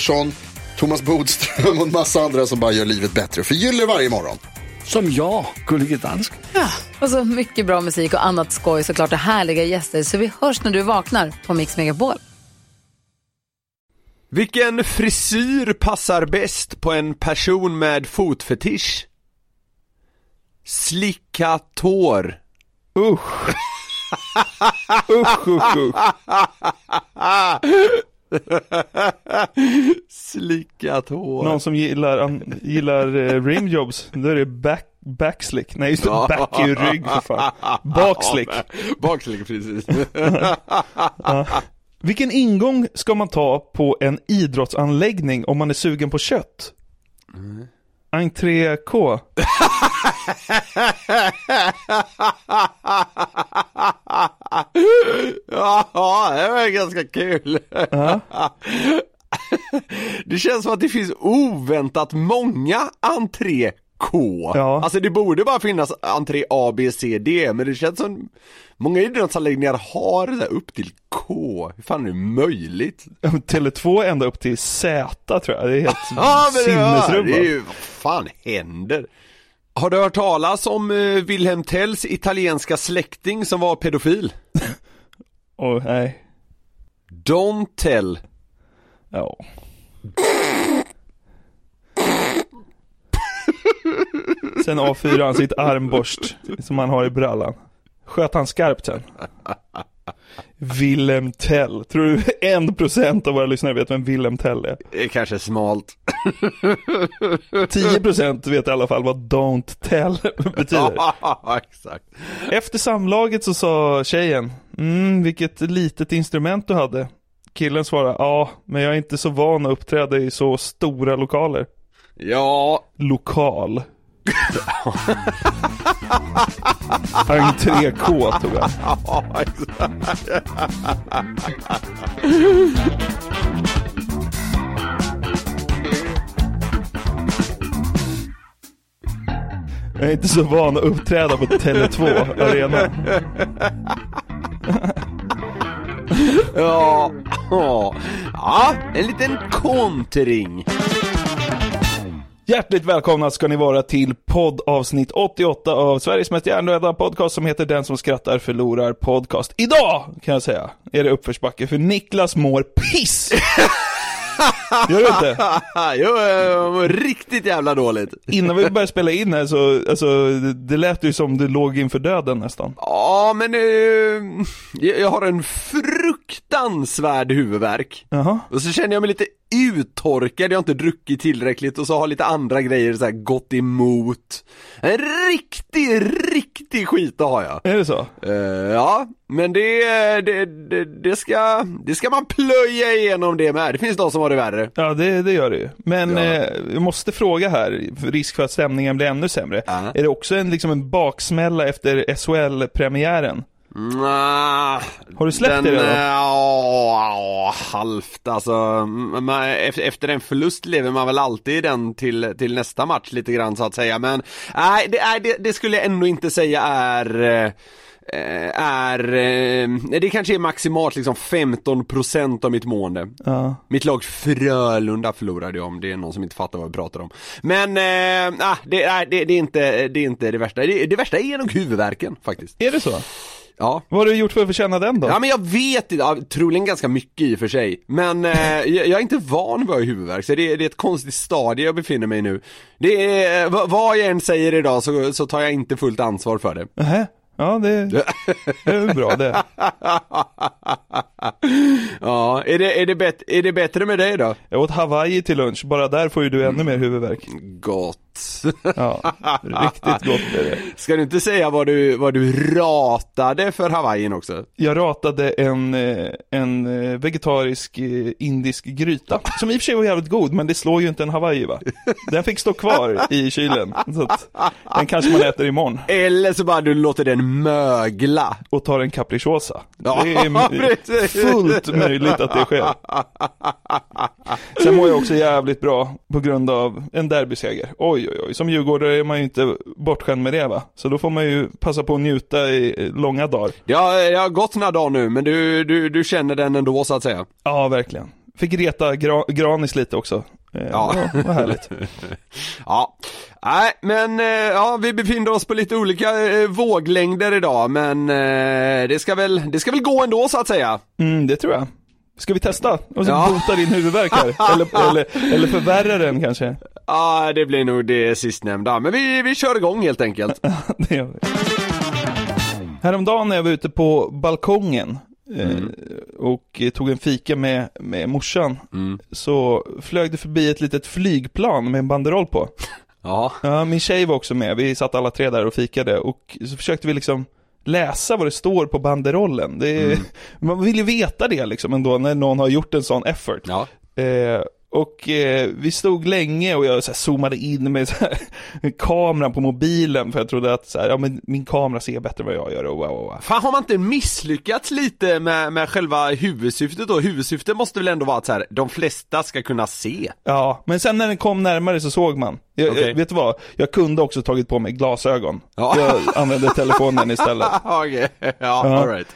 Pettersson, Thomas Bodström och en massa andra som bara gör livet bättre. Förgyller varje morgon. Som jag, Gullige Dansken. Och så mycket bra musik och annat skoj såklart och härliga gäster. Så vi hörs när du vaknar på Mix Megapol. Vilken frisyr passar bäst på en person med fotfetisch? Slicka tår. Usch. usch, usch, usch. Slicka tår. Någon som gillar, gillar eh, rimjobs, då är det back, backslick. Nej just det, back är ju rygg för fan. Bakslick. Bakslick, precis. Vilken ingång ska man ta på en idrottsanläggning om man är sugen på kött? Entré K. ja, det var ganska kul. Det känns som att det finns oväntat många entré K. Ja. Alltså det borde bara finnas entré A, B, C, D, men det känns som många idrottsanläggningar har det där upp till K. Hur fan är det möjligt? Tele2 ända upp till Z tror jag. Det är helt Ja ja, sinnesrubbat. det är ju, vad fan händer? Har du hört talas om uh, Wilhelm Tells italienska släkting som var pedofil? Åh, nej. Don't tell. Ja. Sen A4 han sitt armborst som han har i brallan. Sköt han skarpt sen? Willem Tell. Tror du en procent av våra lyssnare vet vem Willem Tell är? Det är kanske smalt. 10% vet i alla fall vad Don't Tell betyder. Ja, exakt. Efter samlaget så sa tjejen, mm, vilket litet instrument du hade. Killen svarade, ja, men jag är inte så van att uppträda i så stora lokaler. Ja, Lokal. Entré K tog han. ja, exakt. Jag är inte så van att uppträda på Tele2 Arena. Ja, ja, en liten kontring. Hjärtligt välkomna ska ni vara till poddavsnitt 88 av Sveriges mest hjärndöda podcast som heter Den som skrattar förlorar podcast. Idag kan jag säga är det uppförsbacke för Niklas mår piss! Gör du inte? jo, riktigt jävla dåligt. Innan vi började spela in här så, alltså, det, lät ju som du låg inför döden nästan. Ja, men eh, jag har en fruktansvärd huvudvärk. Jaha. Och så känner jag mig lite uttorkad, jag har inte druckit tillräckligt och så har lite andra grejer så gått emot. En riktig, riktig skit har jag. Är det så? Eh, ja, men det, det, det, det, ska, det ska man plöja igenom det med. Det finns de som har det värre. Ja, det, det gör det ju. Men Ja. eh, jag måste fråga här, risk för att stämningen blir ännu sämre. Ja. Är det också en, liksom en baksmälla efter SHL-premiären? Nah, Har du släppt den, det redan? eh, Ja, halvt alltså. Man, efter, efter en förlust lever man väl alltid den till, till nästa match lite grann så att säga. Men nej, det, det, det skulle jag ändå inte säga är eh, är, eh, det kanske är maximalt liksom 15% av mitt mående. Ja. Mitt lag Frölunda förlorade jag om det är någon som inte fattar vad vi pratar om. Men, eh, ah, det, nej, det, det, är inte, det är inte det värsta. Det, det värsta är nog huvudvärken faktiskt. Är det så? Ja. Vad har du gjort för att förtjäna den då? Ja men jag vet inte, ja, troligen ganska mycket i och för sig. Men eh, jag, jag är inte van vid att ha huvudvärk, så det, är- det är ett konstigt stadie jag befinner mig i nu. Det är, eh, vad- jag än säger idag så, så tar jag inte fullt ansvar för det. Nähä? Ja, det, det är bra det. Ja, är det, är, det bet, är det bättre med dig då? Jag åt Hawaii till lunch, bara där får ju du ännu mer huvudvärk. Gott. Ja, riktigt gott är det. Ska du inte säga vad du, vad du ratade för Hawaiiin också? Jag ratade en, eh, en eh, vegetarisk eh, indisk gryta, som i och för sig var jävligt god, men det slår ju inte en Hawaii va? Den fick stå kvar i kylen, så att den kanske man äter imorgon. Eller så bara du låter den mögla. Och tar en capricciosa. Ja, Det är precis. Fullt möjligt att det sker. Sen mår jag också jävligt bra på grund av en derbyseger. Oj, oj, oj. Som djurgårdare är man ju inte bortskämd med det va? Så då får man ju passa på att njuta i långa dagar. Har, det har gått några dagar nu, men du, du, du känner den ändå så att säga. Ja, verkligen. Fick reta gra Granis lite också. Eh, Ja. ja. Vad härligt. Ja, nej men eh, ja, vi befinner oss på lite olika eh, våglängder idag, men eh, det, ska väl, det ska väl gå ändå så att säga. Mm, det tror jag. Ska vi testa? Och så Ja. bota din huvudvärk här? Eller, eller, eller förvärra den kanske? Ja, det blir nog det sistnämnda, men vi, vi kör igång helt enkelt. det gör vi. Häromdagen när jag var ute på balkongen eh, och tog en fika med, med morsan så flög det förbi ett litet flygplan med en banderoll på. Ja, Ja, min tjej var också med, vi satt alla tre där och fikade och så försökte vi liksom läsa vad det står på banderollen. Är, Man vill ju veta det liksom ändå när någon har gjort en sån effort. ja. Eh, och eh, vi stod länge och jag så här, zoomade in med här, kameran på mobilen för jag trodde att så här, ja, men min kamera ser bättre än vad jag gör och wow, wow. Fan har man inte misslyckats lite med, med själva huvudsyftet då? Huvudsyftet måste väl ändå vara att så här, de flesta ska kunna se? Ja, men sen när den kom närmare så såg man. Jag, Okej. jag, vet du vad? Jag kunde också tagit på mig glasögon. Ja. Jag använde telefonen istället. Okej, ja, alright.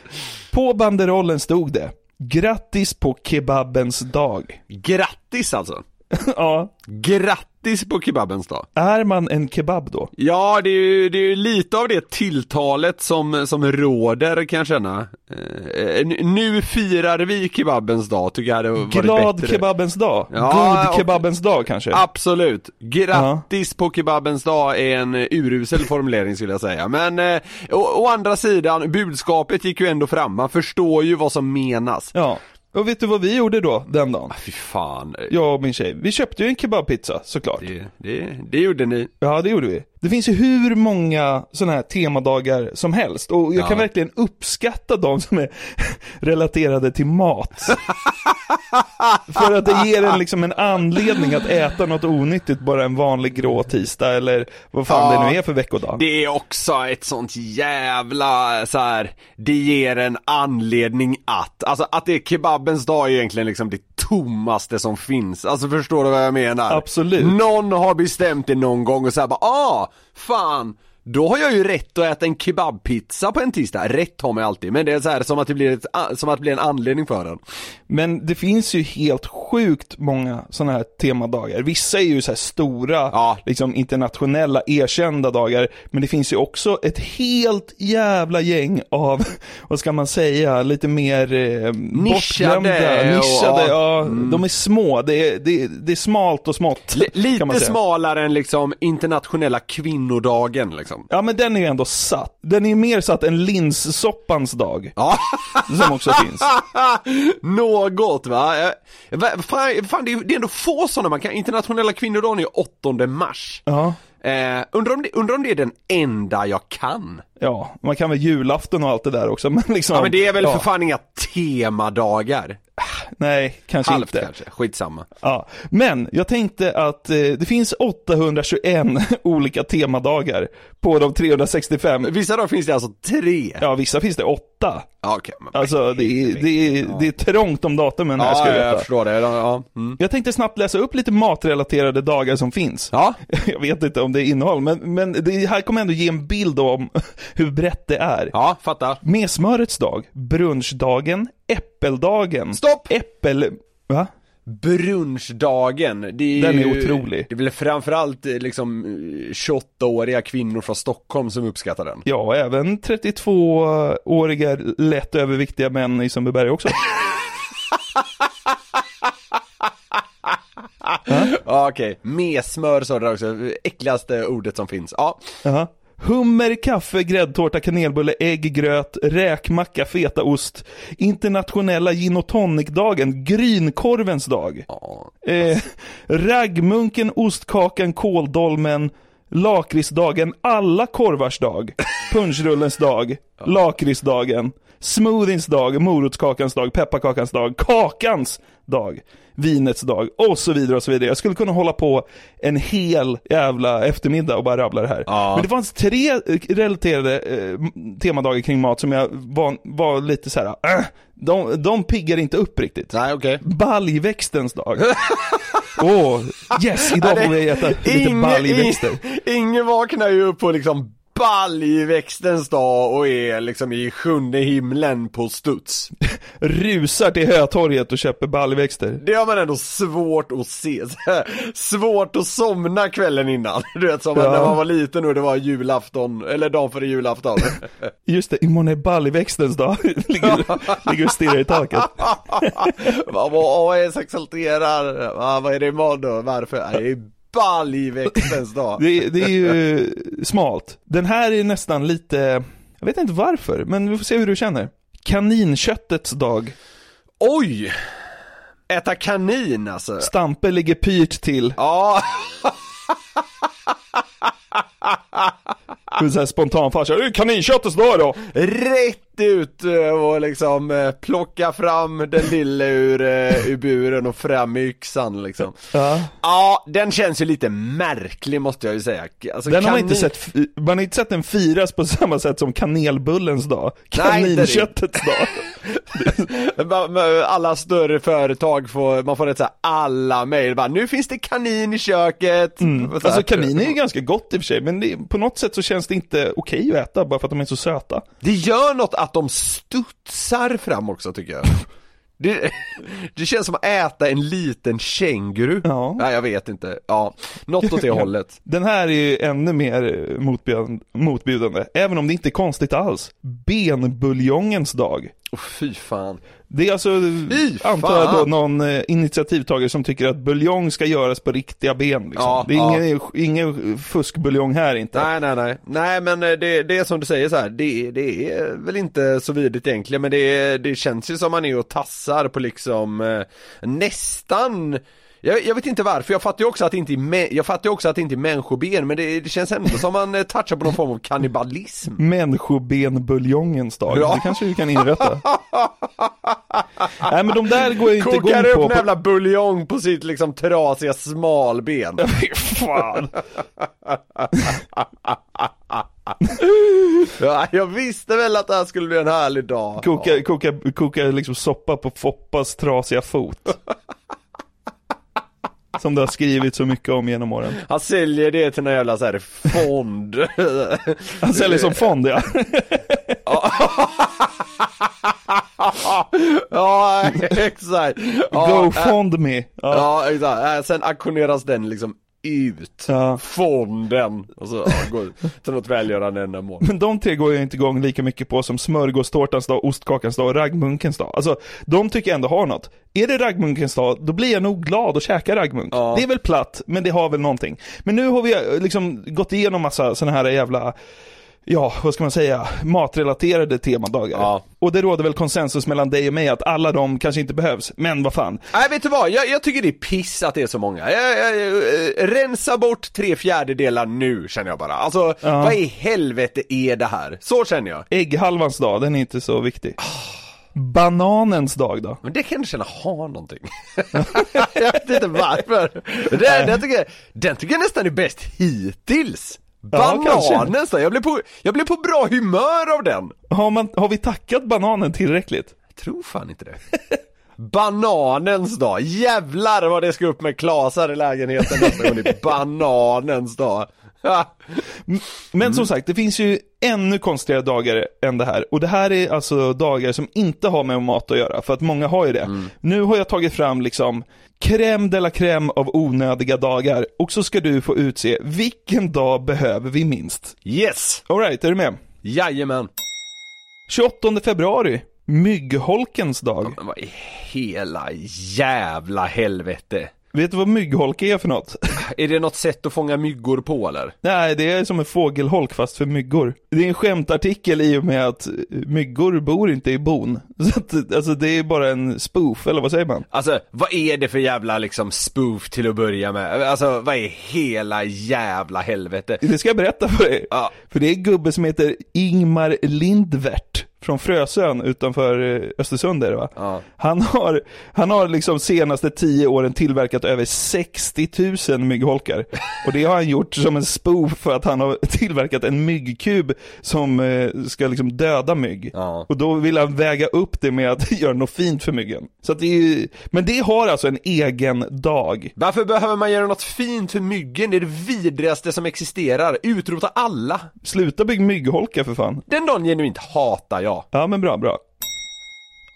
På banderollen stod det Grattis på kebabens dag. Grattis alltså! ja, Grattis på kebabens dag! är man en kebab då? Ja, det är ju det är ju lite av det tilltalet som, som råder kan jag känna. Eh, nu firar vi kebabens dag, tycker jag hade varit Glad bättre. kebabens dag. Ja, God kebabens dag kanske. Absolut. Grattis på kebabens dag är en urusel formulering skulle jag säga. Men eh, å, å andra sidan, budskapet gick ju ändå fram. Man förstår ju vad som menas. Ja. Och vet du vad vi gjorde då, den dagen? Fy fan. Jag och min tjej. Vi köpte ju en kebabpizza, såklart. Det, det, det gjorde ni. Ja, det gjorde vi. Det finns ju hur många sådana här temadagar som helst och jag Ja. kan verkligen uppskatta de som är relaterade till mat. För att det ger en liksom en anledning att äta något onyttigt bara en vanlig grå tisdag eller vad fan Ja. det nu är för veckodag. Det är också ett sånt jävla så här. det ger en anledning att, alltså att det är kebabens dag är egentligen liksom det tommaste som finns. Alltså förstår du vad jag menar? Absolut. Någon har bestämt det någon gång och så här bara, ah, fan, då har jag ju rätt att äta en kebabpizza på en tisdag. Rätt har man ju alltid, men det är så här som att det blir, ett, som att det blir en anledning för den. Men det finns ju helt sjukt många sådana här temadagar. Vissa är ju så stora, Ja. liksom internationella, erkända dagar. Men det finns ju också ett helt jävla gäng av, vad ska man säga, lite mer eh, bortglömda, och- nischade, ja, Mm. de är små. Det är, det, är, det är smalt och smått, L- lite smalare än liksom internationella kvinnodagen liksom. Ja men den är ju ändå satt. Den är ju mer satt än linssoppans dag, Ja. som också finns. Något va? Eh, va- Fan, fan det, är, det är ändå få sådana man kan, internationella kvinnodagen är ju 8 mars. Ja. Eh, undrar, om det, undrar om det är den enda jag kan? Ja, man kan väl julafton och allt det där också, men liksom. Ja men det är väl ja, för fan inga temadagar? Nej, kanske Halvt inte. kanske, skitsamma. Ja, men jag tänkte att eh, det finns 821 olika temadagar på de 365. Vissa dagar finns det alltså tre. Ja, vissa finns det åtta. Ja, okej. men- Alltså det är, det är, det är trångt om datumen här ska ja, jag jag veta. förstår det. Ja, ja. Mm. Jag tänkte snabbt läsa upp lite matrelaterade dagar som finns. ja. Jag vet inte om det är innehåll, men, men det här kommer ändå ge en bild om hur brett det är. Ja, fattar. Med smörets dag, brunchdagen, äppeldagen. Stopp! Äppel... Va? brunchdagen. Det är Den är ju, otrolig. Det är väl framförallt eh, liksom eh, 28-åriga kvinnor från Stockholm som uppskattar den. Ja, även 32-åriga lätt överviktiga män i Sundbyberg också. Ja okej, med smör sa du också, äckligaste ordet som finns. Ja, Jaha. Hummer, kaffe, gräddtårta, kanelbulle, ägg, gröt, räkmacka, fetaost, internationella gin och tonic-dagen, grynkorvens dag, ja. eh, raggmunken, ostkakan, kåldolmen, lakritsdagen, alla korvars dag, punschrullens dag, lakritsdagen, smoothies dag, morotskakans dag, pepparkakans dag, kakans dag, vinets dag och så vidare och så vidare. Jag skulle kunna hålla på en hel jävla eftermiddag och bara rabbla det här. Ja. Men det fanns tre eh, relaterade eh, temadagar kring mat som jag var, var lite så här. Äh, de, de piggar inte upp riktigt. Nej okej. Baljväxtens dag. Åh, yes, idag får vi äta lite baljväxter. ing- ingen vaknar ju upp på liksom baljväxtens dag och är liksom i sjunde himlen på studs. Rusar till Hötorget och köper baljväxter. Det har man ändå svårt att se, svårt att somna kvällen innan. Du vet som Ja. när man var liten och det var julafton, eller dagen före julafton. Just det, imorgon är baljväxtens dag. ligger, ligger och stirrar i taket. Vad är exalterar? Va, Vad är det imorgon då? Varför? Nej, Det är baljväxtens dag. Det, det är ju smalt. Den här är nästan lite, jag vet inte varför, men vi får se hur du känner. Kaninköttets dag. Oj! Äta kanin alltså. Stampe ligger pyrt till. Ja, Så här spontanfarsa. "Det är Kaninköttets dag då! rätt ut eh, och liksom eh, plocka fram den lille ur, eh, ur buren och fram med yxan liksom. Ja. Ja, den känns ju lite märklig måste jag ju säga. Alltså, Den har man inte sett, man har inte sett den firas på samma sätt som kanelbullens dag. Nej. Kaninköttets dag. Ma- ma- Alla större företag får, man får rätt såhär alla mejl bara, nu finns det kanin i köket. Här. Alltså kanin är ju ganska gott i och för sig, men det, på något sätt så känns det inte okej att äta bara för att de är så söta. Det gör något att de studsar fram också tycker jag. Det, det känns som att äta en liten känguru. Ja. Nej jag vet inte. Ja, något åt det hållet. Den här är ju ännu mer eh, motbjudande, motbjudande, även om det inte är konstigt alls. Benbuljongens dag. Oh, fy fan. Det är alltså, Fy antar jag då, någon eh, initiativtagare som tycker att buljong ska göras på riktiga ben liksom. Ja, Det är ja. ingen, ingen fuskbuljong här inte. Nej nej nej. Nej men eh, det, det är som du säger så här. Det, det är väl inte så vidrigt egentligen men det, det känns ju som man är och tassar på liksom eh, nästan jag, jag vet inte varför, jag fattar ju också att det inte är, jag fattar också att det inte är människoben men det, det känns ändå som man eh, touchar på någon form av kannibalism. Människobenbuljongens dag. Ja. Det kanske vi kan inrätta. Nej men de där går jag inte igång Kokar upp på. en jävla buljong på sitt liksom trasiga smalben. Fan. Ja, jag visste väl att det här skulle bli en härlig dag. Koka, koka, koka liksom soppa på Foppas trasiga fot. Som det har skrivit så mycket om genom åren. Han säljer det till någon jävla så här fond. Han säljer som fond ja. ja, exakt. Ja, Go fond me. Ja. Ja, exakt. Sen auktioneras den liksom ut. Ja. Fonden. Och så ja, går till något välgörande ändamål. Men de tre går jag inte igång lika mycket på som smörgåstårtans dag, ostkakans dag och raggmunkens dag. Alltså, de tycker jag ändå har något. Är det raggmunkens dag, då blir jag nog glad och käka raggmunk. Ja. Det är väl platt, men det har väl någonting. Men nu har vi eh, liksom gått igenom massa sådana här jävla Ja, vad ska man säga, matrelaterade temadagar. Ja. Och det råder väl konsensus mellan dig och mig att alla de kanske inte behövs, men vad fan. Nej vet du vad, jag, jag tycker det är piss att det är så många. Jag, jag, jag, eh, rensa bort tre fjärdedelar nu känner jag bara. Alltså, vad i helvete är det här? Så känner jag. Ägghalvans dag, den är inte så viktig. Bananens dag då? Men det kan jag känna ha någonting. jag vet inte varför. Den, den, tycker, den tycker jag nästan är bäst hittills. Ja. Bananens då, jag blev, på, jag blev på bra humör av den. Har, man, har vi tackat bananen tillräckligt? Jag tror fan inte det. Bananens dag, jävlar vad det ska upp med klasar i lägenheten nästa gång det är bananens dag. Men som sagt, det finns ju ännu konstigare dagar än det här. Och det här är alltså dagar som inte har med mat att göra, för att många har ju det. Nu har jag tagit fram liksom crème de la crème av onödiga dagar. Och så ska du få utse, vilken dag behöver vi minst? Yes! Alright, är du med? Jajamän! 28 februari, myggholkens dag. Men vad i hela jävla helvete? Vet du vad myggholk är för något? Är det något sätt att fånga myggor på eller? Nej, det är som en fågelholk fast för myggor. Det är en skämtartikel i och med att myggor bor inte i bon. Så att, alltså det är bara en spoof, eller vad säger man? Alltså, vad är det för jävla liksom spoof till att börja med? Alltså, vad är hela jävla helvete? Det ska jag berätta för dig. Ja. För det är en gubbe som heter Ingmar Lindvert från Frösön utanför eh, Östersund är det va? Ja. Han har, han har liksom senaste tio åren tillverkat över 60 000 myggholkar. Och det har han gjort som en spoof för att han har tillverkat en myggkub som eh, ska liksom döda mygg. Ja. Och då vill han väga upp det med att göra något fint för myggen. Så att det är ju, men det har alltså en egen dag. Varför behöver man göra något fint för myggen? Det är det vidrigaste som existerar. Utrota alla! Sluta bygga myggholkar för fan. Den dagen genuint hatar jag. Ja men bra, bra.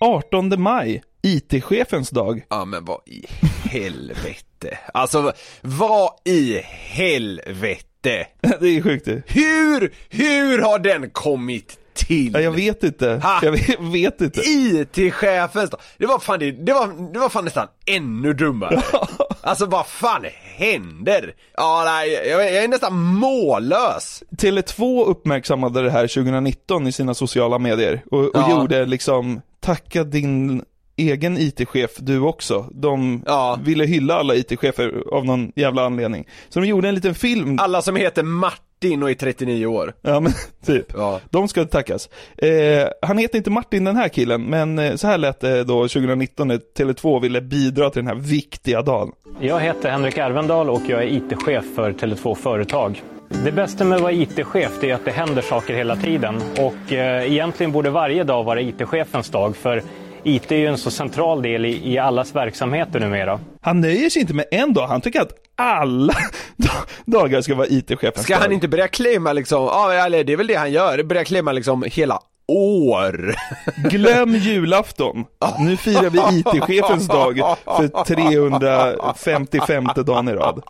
18 maj, IT-chefens dag. Ja men vad i helvete. Alltså, vad i helvete? det är sjukt det. Hur, hur har den kommit till? Ja, jag vet inte. Ha! Jag vet, vet inte. IT-chefens dag. Det var fan det, det var, det var fan nästan ännu dummare. Alltså vad fan händer? Ja nej, jag, jag är nästan mållös. Tele2 uppmärksammade det här 2019 i sina sociala medier och, och Ja. gjorde liksom, tacka din egen IT-chef du också. De Ja. ville hylla alla IT-chefer av någon jävla anledning. Så de gjorde en liten film. Alla som heter Martin och är 39 år. Ja men typ. Ja. De ska tackas. Eh, han heter inte Martin den här killen, men eh, så här lät det då 2019 när Tele2 ville bidra till den här viktiga dagen. Jag heter Henrik Ervendal och jag är IT-chef för Tele2 Företag. Det bästa med att vara IT-chef är att det händer saker hela tiden. Och eh, egentligen borde varje dag vara IT-chefens dag för IT är ju en så central del i, i allas verksamheter numera. Han nöjer sig inte med en dag, han tycker att alla dagar ska vara IT-chefens Ska han inte börja klämma liksom, ja eller det är väl det han gör, börja klämma liksom hela år. Glöm julafton. Nu firar vi IT-chefens dag för 355 dagen i rad.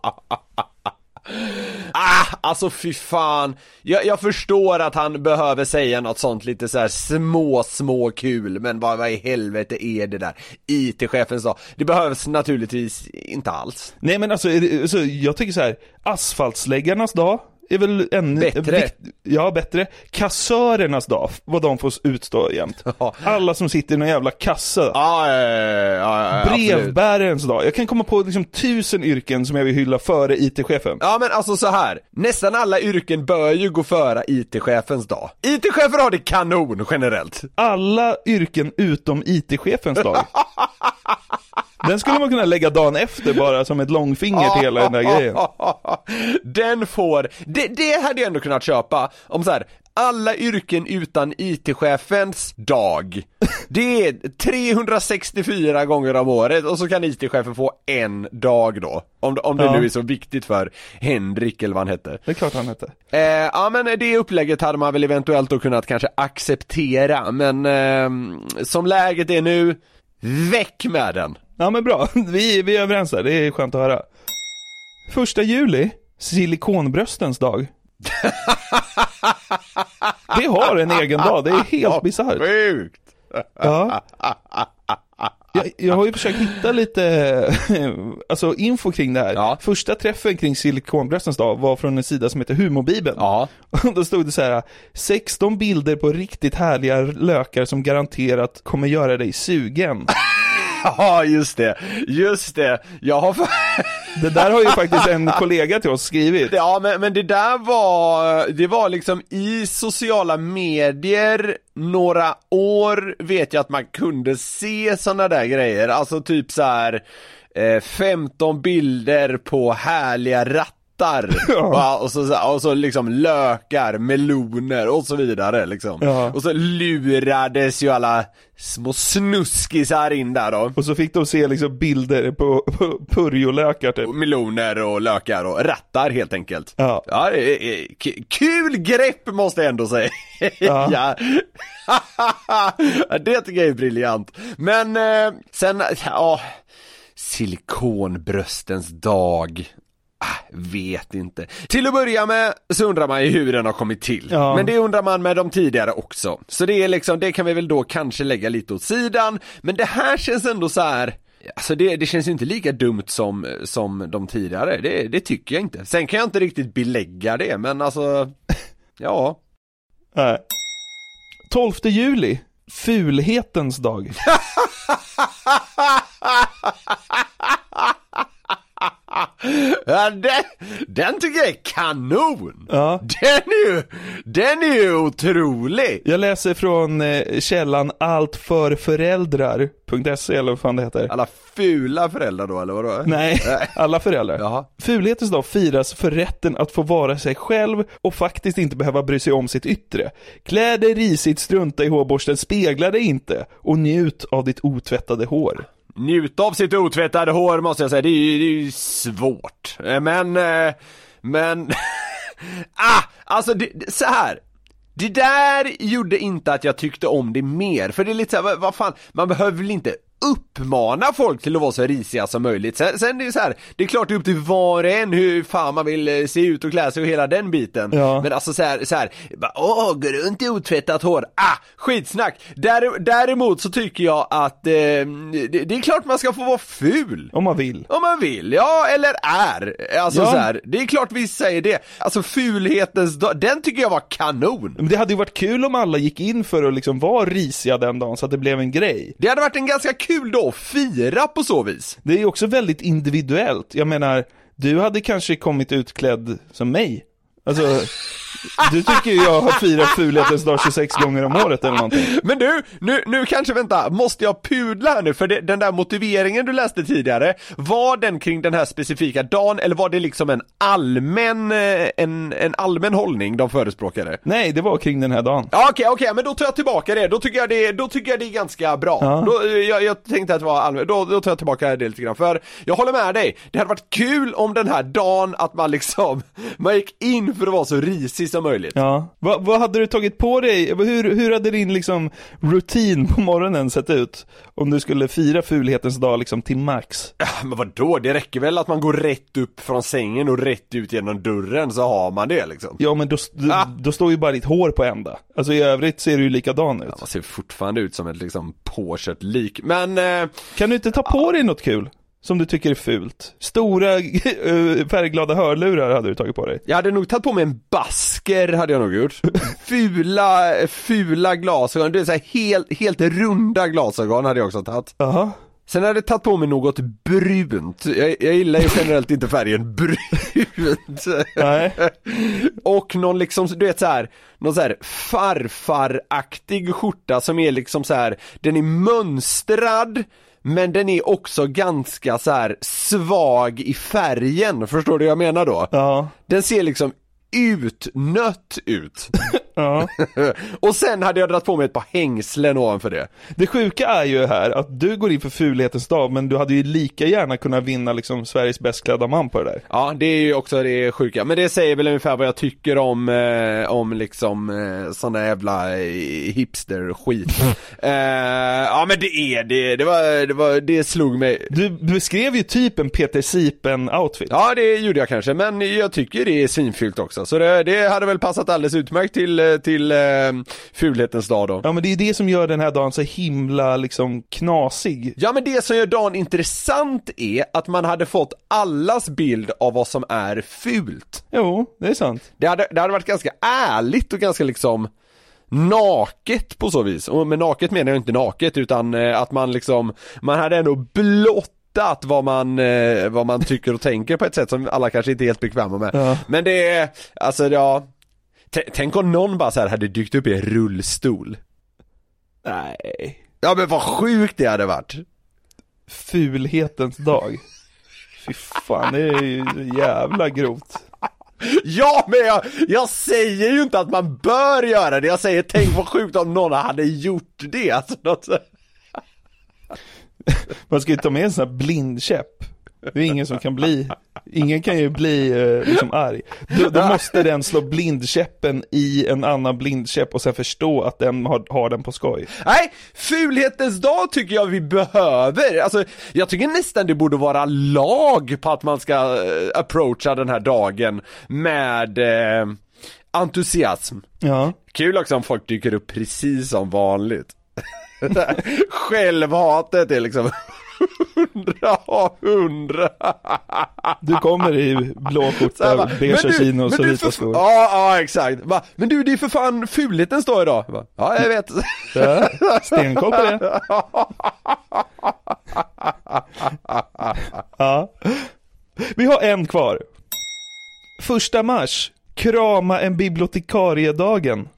Ah, alltså fy fan. Jag, jag förstår att han behöver säga något sånt lite så här små, små kul, men vad, vad i helvete är det där? IT-chefens dag. Det behövs naturligtvis inte alls. Nej men alltså, alltså jag tycker så här, asfaltsläggarnas dag är väl ännu... Bättre. vikt- Ja, bättre. Kassörernas dag, vad de får utstå jämt. Alla som sitter i någon jävla kassa. Ja, ja, ja, ja. Brevbärarens dag. Jag kan komma på liksom tusen yrken som jag vill hylla före IT-chefen. Ja men alltså så här. nästan alla yrken bör ju gå före IT-chefens dag. IT-chefer har det kanon generellt. Alla yrken utom IT-chefens dag. Den skulle man kunna lägga dagen efter bara som ett långfinger till hela den där grejen. Den får, det, det hade jag ändå kunnat köpa om så här. alla yrken utan IT-chefens dag. Det är 364 gånger om året och så kan IT-chefen få en dag då. Om, om det Ja. nu är så viktigt för Henrik eller vad han hette. Det är klart han hette. Eh, ja men det upplägget hade man väl eventuellt då kunnat kanske acceptera men ehm, som läget är nu, väck med den! Ja men bra, vi, vi är överens där, det är skönt att höra. Första juli, silikonbröstens dag. Det har en egen dag, det är helt bisarrt. Sjukt! Ja. Jag, jag har ju försökt hitta lite alltså, info kring det här. Ja. Första träffen kring silikonbröstens dag var från en sida som heter Humorbibeln. Ja. Och då stod det så här 16 bilder på riktigt härliga lökar som garanterat kommer göra dig sugen. Ja just det, just det, jag har. Det där har ju faktiskt en kollega till oss skrivit. Ja men, men det där var, det var liksom i sociala medier några år vet jag att man kunde se sådana där grejer, alltså typ så här eh, 15 bilder på härliga rattar Va? och, så, och så liksom lökar, meloner och så vidare liksom. Ja. Och så lurades ju alla små snuskisar in där då. Och så fick de se liksom bilder på, på purjolökar typ. Meloner och lökar och rattar helt enkelt. Ja. Ja, kul grepp måste jag ändå säga. Ja. Ja. det tycker jag är briljant. Men eh, sen, ja, silikonbröstens dag. Ah, vet inte. Till att börja med så undrar man ju hur den har kommit till. Ja. Men det undrar man med de tidigare också. Så det är liksom, det kan vi väl då kanske lägga lite åt sidan. Men det här känns ändå så här. Alltså det, det känns ju inte lika dumt som, som de tidigare, det, det tycker jag inte. Sen kan jag inte riktigt belägga det, men alltså, ja. Nej. 12 juli, fulhetens dag. Ja, den, den tycker jag är kanon! Ja. Den är ju, den är ju otrolig! Jag läser från eh, källan alltförföräldrar.se eller vad fan det heter. Alla fula föräldrar då eller vadå? Nej, alla föräldrar. Jaha. Fulhetens dag firas för rätten att få vara sig själv och faktiskt inte behöva bry sig om sitt yttre. Klä dig risigt, strunta i hårborsten, spegla dig inte och njut av ditt otvättade hår. Njuta av sitt otvättade hår måste jag säga, det är ju, det är ju svårt. Eh, men, eh, men, ah, alltså det, det- så här. Det där gjorde inte att jag tyckte om det mer, för det är lite såhär, vad, vad fan, man behöver väl inte uppmana folk till att vara så risiga som möjligt. Sen, sen är det så här, det är klart det är upp till var och en hur fan man vill eh, se ut och klä sig och hela den biten. Ja. Men alltså så här, så här bara, åh, går runt i otvättat hår, ah, skitsnack! Där, däremot så tycker jag att eh, det, det är klart man ska få vara ful. Om man vill. Om man vill, ja eller är. Alltså Ja. så här, det är klart vi säger det. Alltså fulhetens dag, den tycker jag var kanon. Men det hade ju varit kul om alla gick in för att liksom vara risiga den dagen så att det blev en grej. Det hade varit en ganska kul kul då att fira på så vis. Det är ju också väldigt individuellt. Jag menar, du hade kanske kommit utklädd som mig. Alltså, du tycker ju jag har firat fulhetens dag 26 gånger om året eller någonting. Men du, nu, nu kanske vänta, måste jag pudla här nu? För det, den där motiveringen du läste tidigare, var den kring den här specifika dagen eller var det liksom en allmän, eh, en, en allmän hållning de förespråkade? Nej, det var kring den här dagen. Ja, Okej, okej, men då tar jag tillbaka det. Då tycker jag det, då tycker jag det är ganska bra. Ja. Då, eh, jag, jag tänkte att det var allmänt, då, då tar jag tillbaka det lite grann. För jag håller med dig, det hade varit kul om den här dagen att man liksom, man gick in för att vara så risig som möjligt. Ja. Va, vad hade du tagit på dig? Hur, hur hade din liksom rutin på morgonen sett ut? Om du skulle fira fulhetens dag liksom till max? Ja, Men vadå, det räcker väl att man går rätt upp från sängen och rätt ut genom dörren så har man det liksom. Ja men då, då, Ah. då står ju bara ditt hår på ända. Alltså i övrigt ser du ju likadan ut. Man ser fortfarande ut som ett liksom påkört lik, men eh, Kan du inte ta på dig något kul? Som du tycker är fult? Stora eh, färgglada hörlurar hade du tagit på dig. jag hade nog tagit på mig en basker hade jag nog gjort. Fula, fula glasögon, det är så här helt, helt runda glasögon hade jag också tagit. Jaha. Sen hade jag tagit på mig något brunt, jag, jag gillar ju generellt inte färgen brunt. Nej. Och någon liksom, du vet så här, någon så här farfaraktig skjorta som är liksom så här, den är mönstrad men den är också ganska så här svag i färgen, förstår du vad jag menar då? Ja. Den ser liksom utnött ut. Ja. och sen hade jag dragit på mig ett par hängslen ovanför det. Det sjuka är ju här att du går in för fulhetens dag men du hade ju lika gärna kunnat vinna liksom Sveriges bäst klädda man på det där. Ja, det är ju också det sjuka, men det säger väl ungefär vad jag tycker om, eh, om liksom eh, sån där jävla eh, hipster-skit. eh, ja men det är det, det var, det var, det slog mig. Du beskrev ju typ en Peter Sipen-outfit. Ja det gjorde jag kanske, men jag tycker det är svinfyllt också, så det, det hade väl passat alldeles utmärkt till, eh, till eh, fulhetens dag då. Ja men det är det som gör den här dagen så himla liksom knasig. Ja men det som gör dagen intressant är att man hade fått allas bild av vad som är fult. Jo, det är sant. Det hade, det hade varit ganska ärligt och ganska liksom naket på så vis. Och med naket menar jag inte naket utan eh, att man liksom, man hade ändå blottat vad man, eh, vad man tycker och tänker på ett sätt som alla kanske inte är helt bekväma med. Ja. Men det är, alltså ja, tänk om någon bara så här hade dykt upp i en rullstol. Nej. Ja men vad sjukt det hade varit. Fulhetens dag. Fy fan, det är ju jävla grovt. Ja, men jag, jag säger ju inte att man bör göra det. Jag säger tänk vad sjukt om någon hade gjort det. Alltså, något så... Man ska ju ta med en sån här blindkäpp. Det är ingen som kan bli, ingen kan ju bli eh, liksom arg. Då, då måste den slå blindkäppen i en annan blindkäpp och sen förstå att den har, har den på skoj. Nej, fulhetens dag tycker jag vi behöver. Alltså, jag tycker nästan det borde vara lag på att man ska eh, approacha den här dagen med eh, entusiasm. Ja. Kul också om folk dyker upp precis som vanligt. Självhatet är liksom hundra av hundra. Du kommer i blå Så skjorta, bara, beige "Men du- chinos men och du vita skor. Ja, ja exakt. Va, men du det är för fan fulhetens dag idag. Bara, Ja, jag vet. Ja, stenkoll på det. Ja. Vi har en kvar. Första mars, krama en bibliotekariedagen.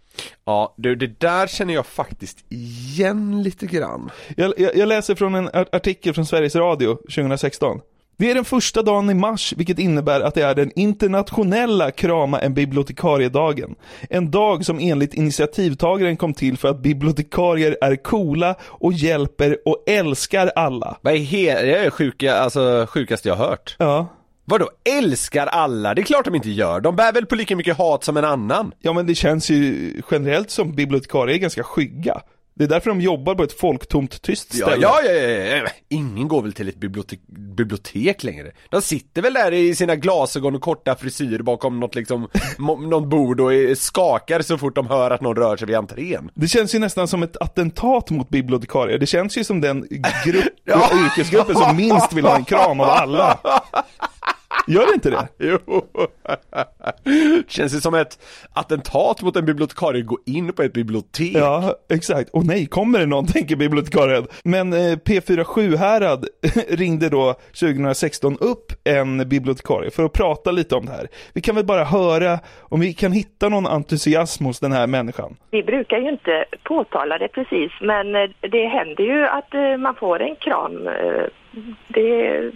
Ja, du det där känner jag faktiskt igen lite grann. Jag, jag, jag läser från en ar- artikel från Sveriges Radio 2016. Det är den första dagen i mars, vilket innebär att det är den internationella krama en bibliotekariedagen. En dag som enligt initiativtagaren kom till för att bibliotekarier är coola och hjälper och älskar alla. Vad är he- det är det sjuka, alltså sjukaste jag har hört. Ja. Vadå, älskar alla? Det är klart de inte gör. De bär väl på lika mycket hat som en annan. Ja men det känns ju generellt som bibliotekarier är ganska skygga. Det är därför de jobbar på ett folktomt tyst ställe. ja, ja, ja, ja. Ingen går väl till ett bibliotek, bibliotek längre. De sitter väl där i sina glasögon och korta frisyr bakom något liksom, något bord och skakar så fort de hör att någon rör sig vid entrén. Det känns ju nästan som ett attentat mot bibliotekarier. Det känns ju som den grupp, Ja. yrkesgruppen som minst vill ha en kram av alla. Gör det inte det? Jo. Känns det som ett attentat mot en bibliotekarie att gå in på ett bibliotek? Ja, exakt. Och nej, kommer det någon, tänker bibliotekarien. Men eh, P47 Härad ringde då 2016 upp en bibliotekarie för att prata lite om det här. Vi kan väl bara höra om vi kan hitta någon entusiasm hos den här människan. Vi brukar ju inte påtala det precis, men eh, det händer ju att eh, man får en kram. eh, Det,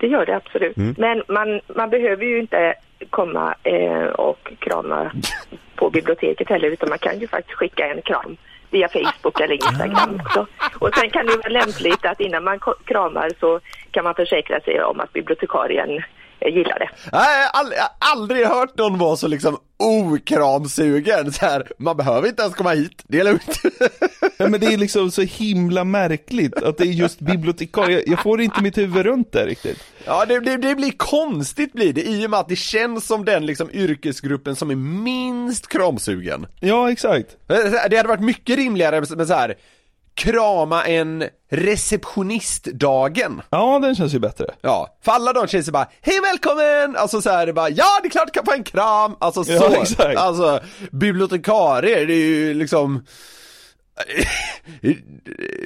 det gör det absolut. Men man, man behöver ju inte komma eh, och krama på biblioteket heller, utan man kan ju faktiskt skicka en kram via Facebook eller Instagram också. Och sen kan det vara lämpligt att innan man kramar så kan man försäkra sig om att bibliotekarien eh, gillar det. Nej, jag har aldrig, jag hört någon vara så liksom okramsugen så här. Man behöver inte ens komma hit, det är lugnt. Ja, men det är liksom så himla märkligt att det är just bibliotekarier. Jag får inte mitt huvud runt det riktigt. Ja, det, det, det blir konstigt blir det i och med att det känns som den liksom yrkesgruppen som är minst kramsugen. Ja, exakt. Det hade varit mycket rimligare med så här krama en receptionistdagen. Ja, den känns ju bättre. Ja, för alla de tjejer som bara Hej välkommen! Alltså så här, det bara Ja det är klart du kan få en kram! Alltså så, Ja, exakt. alltså bibliotekarier det är ju liksom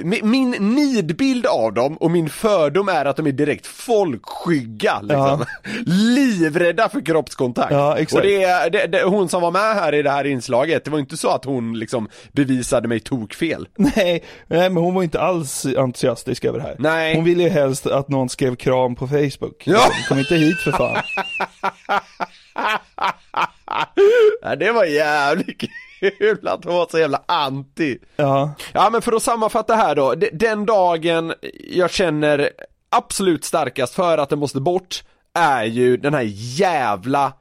Min min nidbild av dem och min fördom är att de är direkt folkskygga liksom. Livrädda för kroppskontakt. Ja. Och det det, det, hon som var med här i det här inslaget, det var inte så att hon liksom bevisade mig tokfel. Nej, nej, men hon var inte alls entusiastisk över det här. Nej. Hon ville ju helst att någon skrev kram på Facebook. Ja. Kom inte hit för fan. Ja, det var jävligt kul att hon var så jävla anti. Ja. Ja men för att sammanfatta här då, de- den dagen jag känner absolut starkast för att den måste bort är ju den här jävla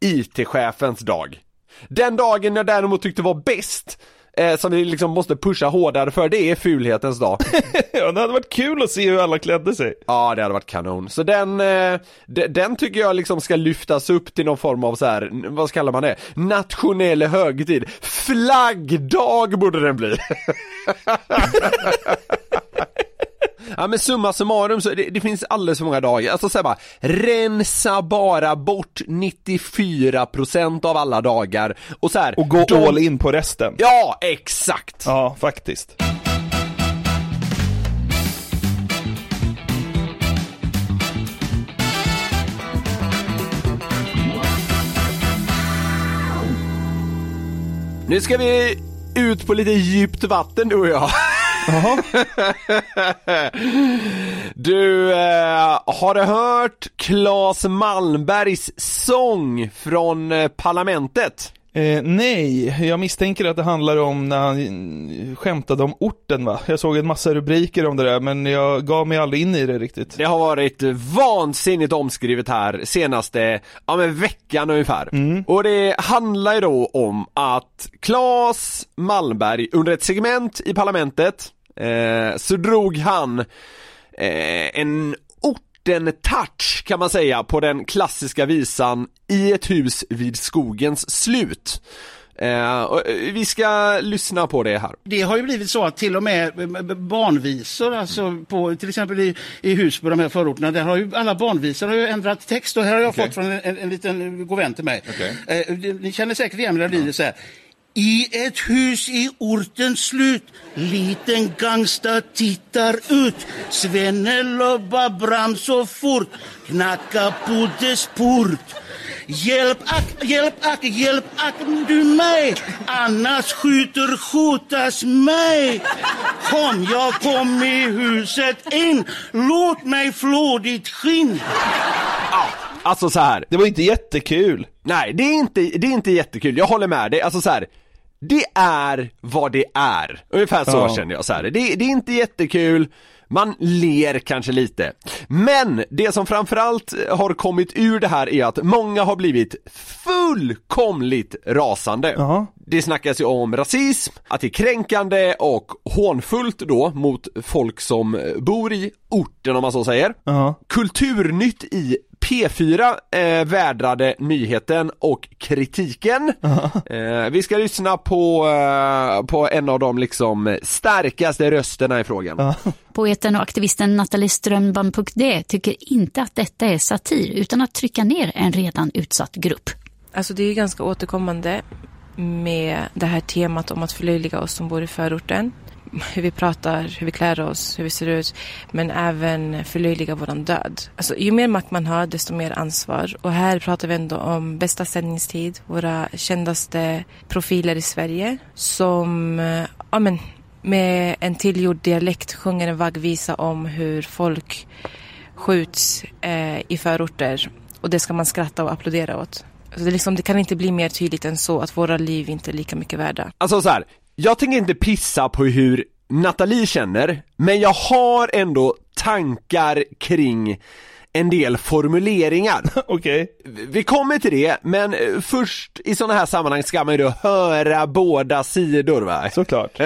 IT-chefens dag. Den dagen jag däremot tyckte var bäst, eh, som vi liksom måste pusha hårdare för, det är fulhetens dag. ja, det hade varit kul att se hur alla klädde sig. Ja, det hade varit kanon. Så den, eh, de- den tycker jag liksom ska lyftas upp till någon form av så här, vad kallar man det? Nationell högtid. Flaggdag borde den bli. Ja men summa summarum så det, det finns alldeles för många dagar, alltså säg bara rensa bara bort 94% av alla dagar och så här, Och gå de- all in på resten. Ja, exakt! Ja, faktiskt. Nu ska vi ut på lite djupt vatten du och jag. Du, eh, har du hört Claes Malmbergs sång från eh, Parlamentet? Eh, nej, jag misstänker att det handlar om när han eh, skämtade om orten va? Jag såg en massa rubriker om det där men jag gav mig aldrig in i det riktigt. Det har varit vansinnigt omskrivet här senaste, ja men veckan ungefär. Och det handlar ju då om att Claes Malmberg under ett segment i Parlamentet eh, så drog han eh, en orten-touch kan man säga på den klassiska visan I ett hus vid skogens slut. Eh, eh, vi ska lyssna på det här. Det har ju blivit så att till och med eh, barnvisor, alltså på, till exempel i, i Husby, de här förorterna, där har ju alla barnvisor har ju ändrat text och här har jag Okej. fått från en, en, en liten god vän till mig. Okej. Eh, ni känner säkert igen det, det så här. I ett hus i ortens slut Liten gangsta tittar ut Svenne lobbar bram så fort Knacka på dess port Hjälp ack, hjälp ack, hjälp ack du mig Annars skjuter skjutas mig Kom, jag kom i huset in Låt mig flå ditt skinn Alltså så här. Det var inte jättekul. Nej, det är inte, det är inte jättekul, jag håller med dig, alltså så här. Det är vad det är, ungefär så Ja. känner jag så här. Det, det är inte jättekul, man ler kanske lite. Men det som framförallt har kommit ur det här är att många har blivit fullkomligt rasande. Ja. Det snackas ju om rasism, att det är kränkande och hånfullt då mot folk som bor i orten om man så säger. Ja. Kulturnytt i P4 eh, vädrade nyheten och kritiken. Eh, vi ska lyssna på, eh, på en av de liksom starkaste rösterna i frågan. Poeten och aktivisten Nathalie Strömbom D tycker inte att detta är satir utan att trycka ner en redan utsatt grupp. Alltså det är ju ganska återkommande med det här temat om att förlöjliga oss som bor i förorten. Hur vi pratar, hur vi klär oss, hur vi ser ut. Men även förlöjliga våran död. Alltså, ju mer makt man har, desto mer ansvar. Och här pratar vi ändå om bästa sändningstid. Våra kändaste profiler i Sverige. Som, eh, ja men, med en tillgjord dialekt sjunger en vaggvisa om hur folk skjuts eh, i förorter. Och det ska man skratta och applådera åt. Alltså det, liksom, det kan inte bli mer tydligt än så att våra liv inte är lika mycket värda. Alltså så här, jag tänker inte pissa på hur Nathalie känner, men jag har ändå tankar kring en del formuleringar. Okej. Vi kommer till det, men eh, först i sådana här sammanhang ska man ju då höra båda sidor va? Såklart.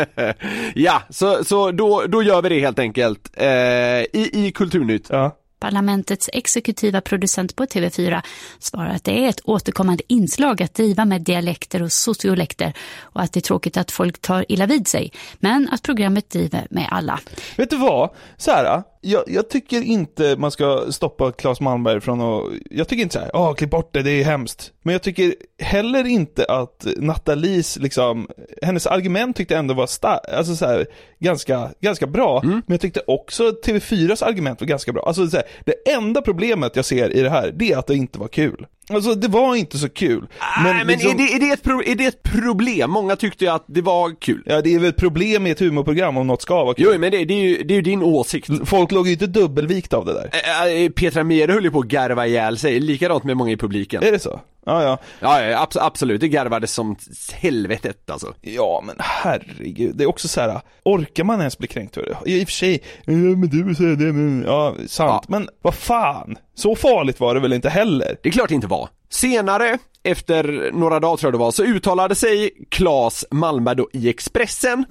ja, så, så då, då gör vi det helt enkelt eh, i, i Kulturnytt. Ja. Parlamentets exekutiva producent på TV4 svarar att det är ett återkommande inslag att driva med dialekter och sociolekter och att det är tråkigt att folk tar illa vid sig, men att programmet driver med alla. Vet du vad? Sara? Jag, jag tycker inte man ska stoppa Claes Malmberg från att, jag tycker inte så här, åh klipp bort det, det är hemskt. Men jag tycker heller inte att Nathalies, liksom, hennes argument tyckte jag ändå var alltså så här, ganska, ganska bra. Men jag tyckte också TV4s argument var ganska bra. Alltså så här, det enda problemet jag ser i det här, det är att det inte var kul. Alltså det var inte så kul. Men, men liksom- är, det, är, det ett pro, är det ett problem? Många tyckte ju att det var kul. Ja, det är väl ett problem i ett humorprogram om något ska vara kul. Jo, men det, det, är, ju, det är ju din åsikt. Folk låg ju inte dubbelvikt av det där. Petra Mede höll ju på att garva ihjäl sig, likadant med många i publiken. Är det så? Ja, ja. Ja, ja abs- absolut, det garvades som helvetet alltså. Ja, men herregud. Det är också så här, orkar man ens bli kränkt för det? I och för sig, ja, men du säger det, men, ja, sant. Men vad fan, så farligt var det väl inte heller? Det är klart det inte var. Senare, efter några dagar tror jag det var, så uttalade sig Claes Malmberg då i Expressen,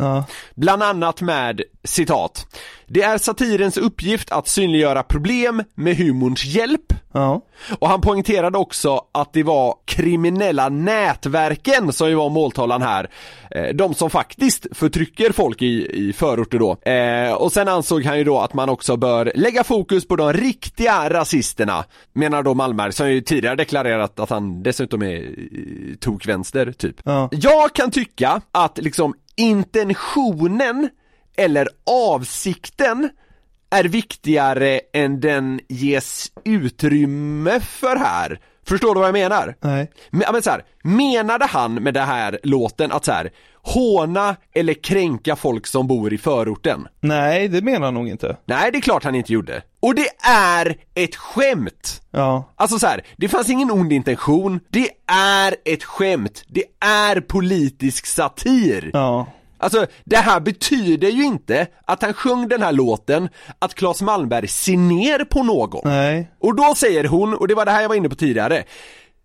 bland annat med citat Det är satirens uppgift att synliggöra problem med humorns hjälp. Och han poängterade också att det var kriminella nätverken som ju var måltavlan här. Eh, De som faktiskt förtrycker folk i, i förorter då. Eh, och sen ansåg han ju då att man också bör lägga fokus på de riktiga rasisterna. Menar då Malmberg som ju tidigare deklarerat att han dessutom är eh, tokvänster typ. Jag kan tycka att liksom intentionen eller avsikten är viktigare än den ges utrymme för här. Förstår du vad jag menar? Nej. Men, ja, men så här, menade han med den här låten att så här, håna eller kränka folk som bor i förorten? Nej, det menar han nog inte. Nej, det är klart han inte gjorde. Och det är ett skämt! Ja. Alltså så här, det fanns ingen ond intention, det är ett skämt, det är politisk satir. Ja. Alltså, det här betyder ju inte att han sjöng den här låten, att Claes Malmberg ser ner på någon. Nej. Och då säger hon, och det var det här jag var inne på tidigare,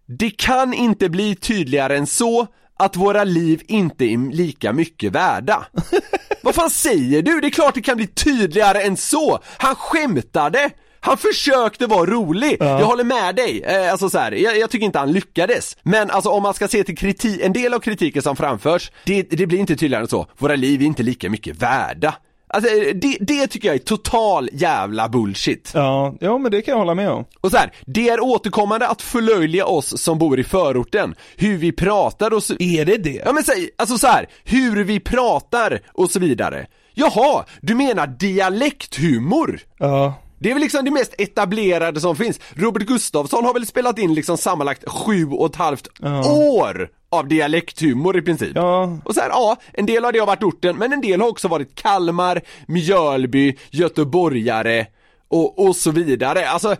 det kan inte bli tydligare än så att våra liv inte är lika mycket värda. Vad fan säger du? Det är klart det kan bli tydligare än så! Han skämtade! Han försökte vara rolig, jag håller med dig, eh, alltså så här, jag, jag tycker inte han lyckades. Men alltså om man ska se till kritik, en del av kritiken som framförs, det, det blir inte tydligare än så, våra liv är inte lika mycket värda. Alltså det, det tycker jag är total jävla bullshit. Ja, ja men det kan jag hålla med om. Och så här, det är återkommande att förlöjliga oss som bor i förorten, hur vi pratar och så... Är det det? Ja men säg, alltså så här, hur vi pratar och så vidare. Jaha, du menar dialekthumor? Ja. Det är väl liksom det mest etablerade som finns. Robert Gustafsson har väl spelat in liksom sammanlagt sju och ett halvt år av dialekthumor i princip. Ja. Och så här, ja, en del av det har varit orten, men en del har också varit Kalmar, Mjölby, göteborgare och, och så vidare. Alltså,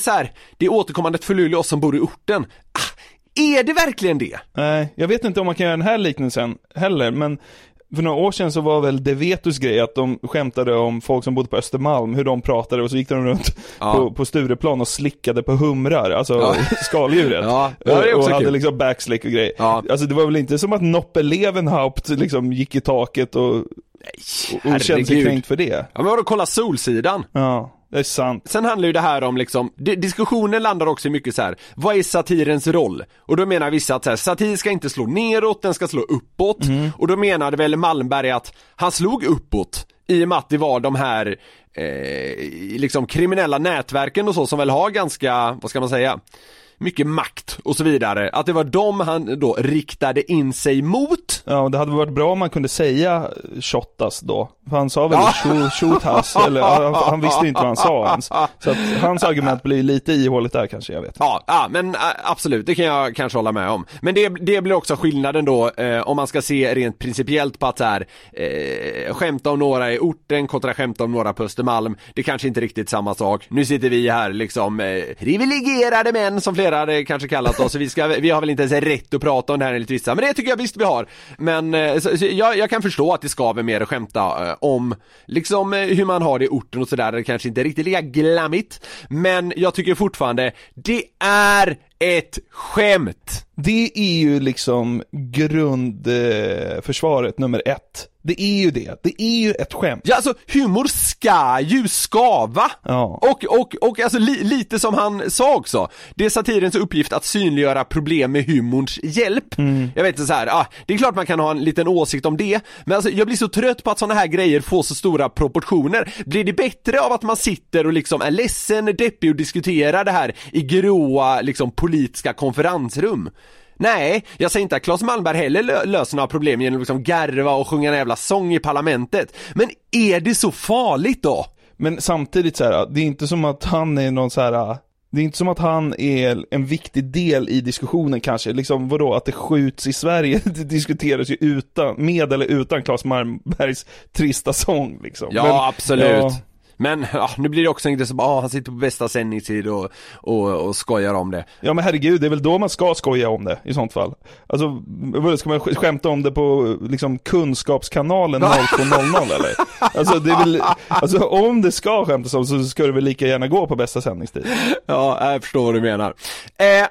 så här, det är återkommande att förlöjliga oss som bor i orten. Ah, är det verkligen det? Nej, jag vet inte om man kan göra den här liknelsen heller, men för några år sedan så var väl det Vetus grej att de skämtade om folk som bodde på Östermalm, hur de pratade och så gick de runt Ja. på, på Stureplan och slickade på humrar, alltså Ja. skaldjuret. Ja, det och, och hade kul. liksom backslick och grejer. Ja. Alltså det var väl inte som att Noppe Levenhaupt liksom gick i taket och, och, och kände sig kränkt för det. Ja men vadå, kolla Solsidan. Ja, det är sant. Sen handlar ju det här om liksom, di- diskussionen landar också i mycket så här. vad är satirens roll? Och då menar vissa att så här, satir ska inte slå neråt, den ska slå uppåt. Och då menade väl Malmberg att han slog uppåt i och med att det var de här eh, liksom kriminella nätverken och så som väl har ganska, vad ska man säga? Mycket makt och så vidare. Att det var dem han då riktade in sig mot. Ja, och det hade varit bra om man kunde säga Shottaz då. För han sa väl Ja. Shoothouse, eller han, han visste inte vad han sa ens. Så att hans argument blir lite ihåligt där kanske, jag vet. Ja, ja men absolut, det kan jag kanske hålla med om. Men det, det blir också skillnaden då eh, om man ska se rent principiellt på att så här, eh, skämta om några i orten kontra skämta om några på Östermalm. Det kanske inte riktigt samma sak. Nu sitter vi här liksom eh, privilegierade män som flera investerare kanske kallat oss. Vi, ska, vi har väl inte ens rätt att prata om det här enligt vissa, men det tycker jag visst vi har. Men eh, så, så jag, jag kan förstå att det skaver mer att skämta eh, om liksom eh, hur man har det i orten och sådär. Det kanske inte är riktigt lika glammigt. Men jag tycker fortfarande, det är ett skämt! Det är ju liksom grundförsvaret nummer ett. Det är ju det. Det är ju ett skämt. Ja alltså humor ska ju skava! Ja. Och, och, och alltså li, lite som han sa också, det är satirens uppgift att synliggöra problem med humorns hjälp. Jag vet inte så här, ah, det är klart man kan ha en liten åsikt om det, men alltså jag blir så trött på att sådana här grejer får så stora proportioner. Blir det bättre av att man sitter och liksom är ledsen, deppig och diskuterar det här i gråa liksom politiska konferensrum? Nej, jag säger inte att Claes Malmberg heller lö- löser några problem genom att liksom garva och sjunga en jävla sång i parlamentet. Men är det så farligt då? Men samtidigt så här, det är inte som att han är någon så här. Det är inte som att han är en viktig del i diskussionen kanske, liksom vadå, att det skjuts i Sverige, det diskuteras ju utan, med eller utan Claes Malmbergs trista sång liksom. Ja, Men, absolut. ja. Men ja, nu blir det också inte så bara, ah, han sitter på bästa sändningstid och, och, och skojar om det. Ja men herregud, det är väl då man ska skoja om det i sånt fall. Alltså, ska man sk- skämta om det på liksom kunskapskanalen 0200 eller? Alltså det är väl, alltså om det ska skämtas om så ska det väl lika gärna gå på bästa sändningstid. Ja, jag förstår vad du menar. Eh,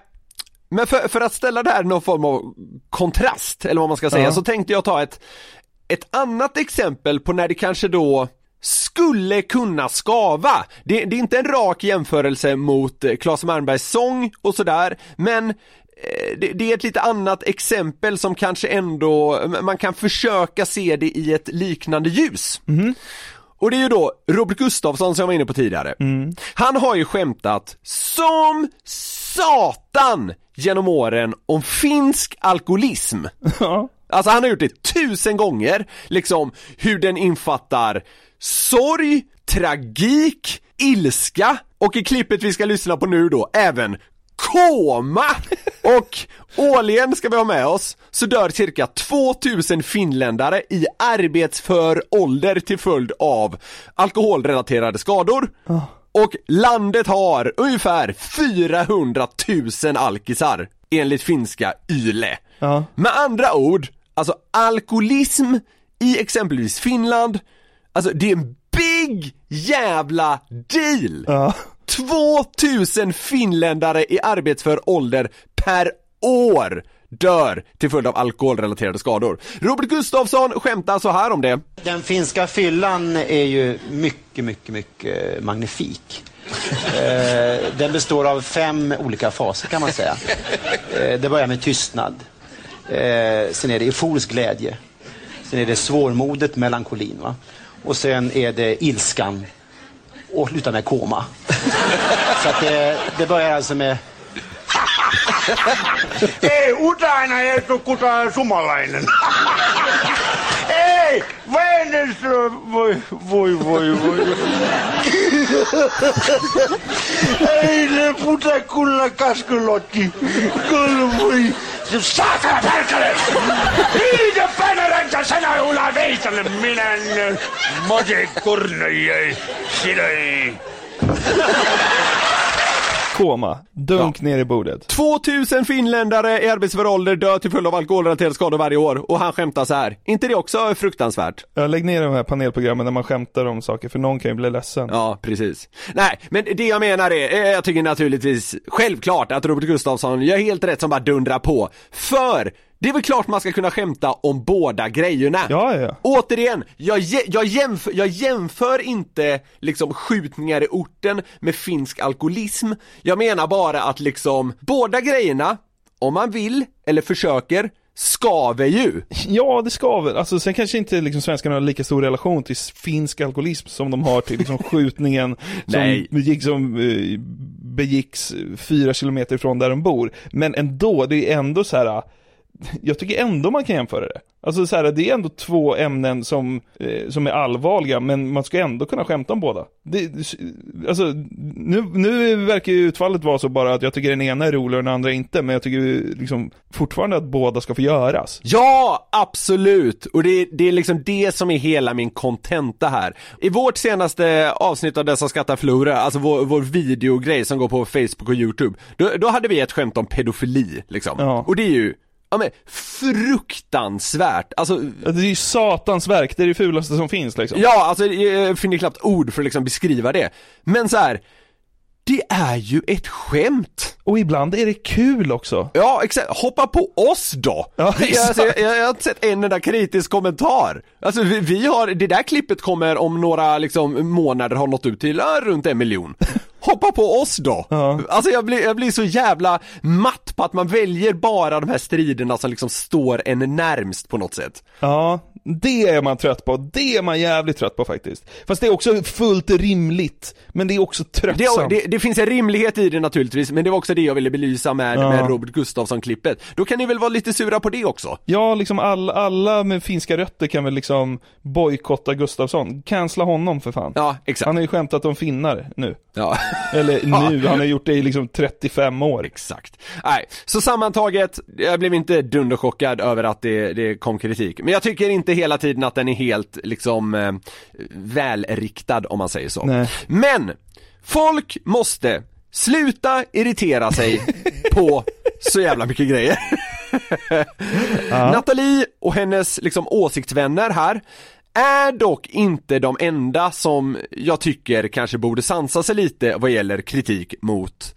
men för, för att ställa det här i någon form av kontrast, eller vad man ska säga, Ja. så tänkte jag ta ett, ett annat exempel på när det kanske då skulle kunna skava. Det, det är inte en rak jämförelse mot eh, Claes Malmbergs sång och sådär, men eh, det, är ett lite annat exempel som kanske ändå, man kan försöka se det i ett liknande ljus. Och det är ju då Robert Gustafsson som jag var inne på tidigare. Han har ju skämtat som satan genom åren om finsk alkoholism. Alltså han har gjort det tusen gånger, liksom hur den infattar sorg, tragik, ilska och i klippet vi ska lyssna på nu då även koma! Och årligen ska vi ha med oss så dör cirka 2000 finländare i arbetsför ålder till följd av alkoholrelaterade skador. Och landet har ungefär 400 000 alkisar enligt finska YLE. Ja. Med andra ord, alltså alkoholism i exempelvis Finland, alltså det är en big jävla deal! Ja. 2000 finländare i arbetsför ålder per år dör till följd av alkoholrelaterade skador. Robert Gustafsson skämtar så här om det. Den finska fyllan är ju mycket, mycket, mycket magnifik. Eh, Den består av fem olika faser kan man säga. Eh, Det börjar med tystnad. Eh, Sen är det euforisk glädje. Sen är det svårmodet, melankolin. Va? Och sen är det ilskan och slutar med koma. Så att det, det börjar alltså med Ei, Utaina ei ole kukaan sumalainen. Ei, Väinöström, voi, voi, voi, voi. Ei ne puta kulla kaskulotti. Kyllä voi. saatan pärkale! nii pänerända sõna üle veidale, mine, modi kurn ei, sina ei. Koma. Dunk ner i bordet. 2000 finländare i arbetsför ålder dör till följd av alkoholrelaterade skador varje år och han skämtar så här. inte det också fruktansvärt? Jag lägg ner de här panelprogrammen där man skämtar om saker, för någon kan ju bli ledsen. Ja, precis. Nej, men det jag menar är, eh, jag tycker naturligtvis självklart att Robert Gustafsson gör helt rätt som bara dundrar på. För det är väl klart man ska kunna skämta om båda grejerna. Ja, ja. Återigen, jag, jag, jämför, jag jämför inte liksom skjutningar i orten med finsk alkoholism. Jag menar bara att liksom båda grejerna, om man vill eller försöker, skaver ju. Ja, det ska väl. Alltså, sen kanske inte liksom svenskarna har lika stor relation till finsk alkoholism som de har till liksom skjutningen som, som eh, begicks fyra kilometer ifrån där de bor. Men ändå, det är ändå så här. Jag tycker ändå man kan jämföra det. Alltså så här, det är ändå två ämnen som, eh, som är allvarliga, men man ska ändå kunna skämta om båda. Det, alltså, nu, nu verkar ju utfallet vara så bara att jag tycker den ena är rolig och den andra inte, men jag tycker liksom fortfarande att båda ska få göras. Ja, absolut! Och det, det är liksom det som är hela min kontenta här. I vårt senaste avsnitt av Dessa skattar förlorar, alltså vår, vår videogrej som går på Facebook och YouTube, då, då hade vi ett skämt om pedofili liksom. Ja. Och det är ju, ja men fruktansvärt, alltså Det är ju satans verk, det är det fulaste som finns liksom. Ja, alltså jag finner knappt ord för att liksom beskriva det. Men så här. det är ju ett skämt! Och ibland är det kul också. Ja, exakt. Hoppa på oss då! Ja, exakt. alltså, jag, jag, jag har inte sett en enda kritisk kommentar. Alltså vi, vi har, det där klippet kommer om några liksom månader har nått ut till ja, runt en miljon. Hoppa på oss då! Alltså jag blir, jag blir så jävla matt på att man väljer bara de här striderna som liksom står en närmst på något sätt. Ja, det är man trött på. Det är man jävligt trött på faktiskt. Fast det är också fullt rimligt. Men det är också Det, tröttsamt. det, det finns en rimlighet i det naturligtvis, men det var också det jag ville belysa med, Ja. med Robert Gustafsson-klippet. Då kan ni väl vara lite sura på det också? Ja, liksom all, alla med finska rötter kan väl liksom bojkotta Gustafsson. Cancella honom för fan. Ja, exakt. Han har ju skämtat om finnar nu. Ja. Eller Ja. nu, han har gjort det i liksom 35 år. Exakt. Nej, så sammantaget, jag blev inte dunderchockad över att det, det kom kritik. Men jag tycker inte hela tiden att den är helt liksom eh, välriktad om man säger så. Nej. Men, folk måste sluta irritera sig på så jävla mycket grejer. Nathalie och hennes liksom åsiktsvänner här är dock inte de enda som jag tycker kanske borde sansa sig lite vad gäller kritik mot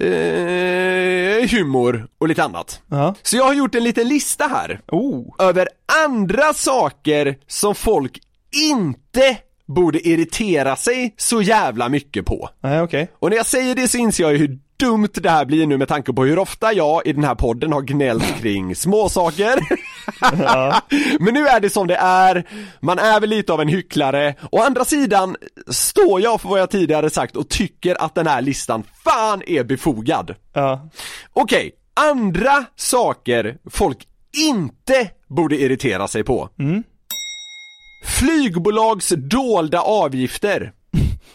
eh, humor och lite annat. Ja. Så jag har gjort en liten lista här Oh. över andra saker som folk inte borde irritera sig så jävla mycket på. Nej, okej. Och när jag säger det så inser jag ju hur dumt det här blir nu med tanke på hur ofta jag i den här podden har gnällt kring småsaker. Men nu är det som det är, man är väl lite av en hycklare. Å andra sidan står jag för vad jag tidigare sagt och tycker att den här listan fan är befogad. Ja. Okej, andra saker folk inte borde irritera sig på. Flygbolags dolda avgifter.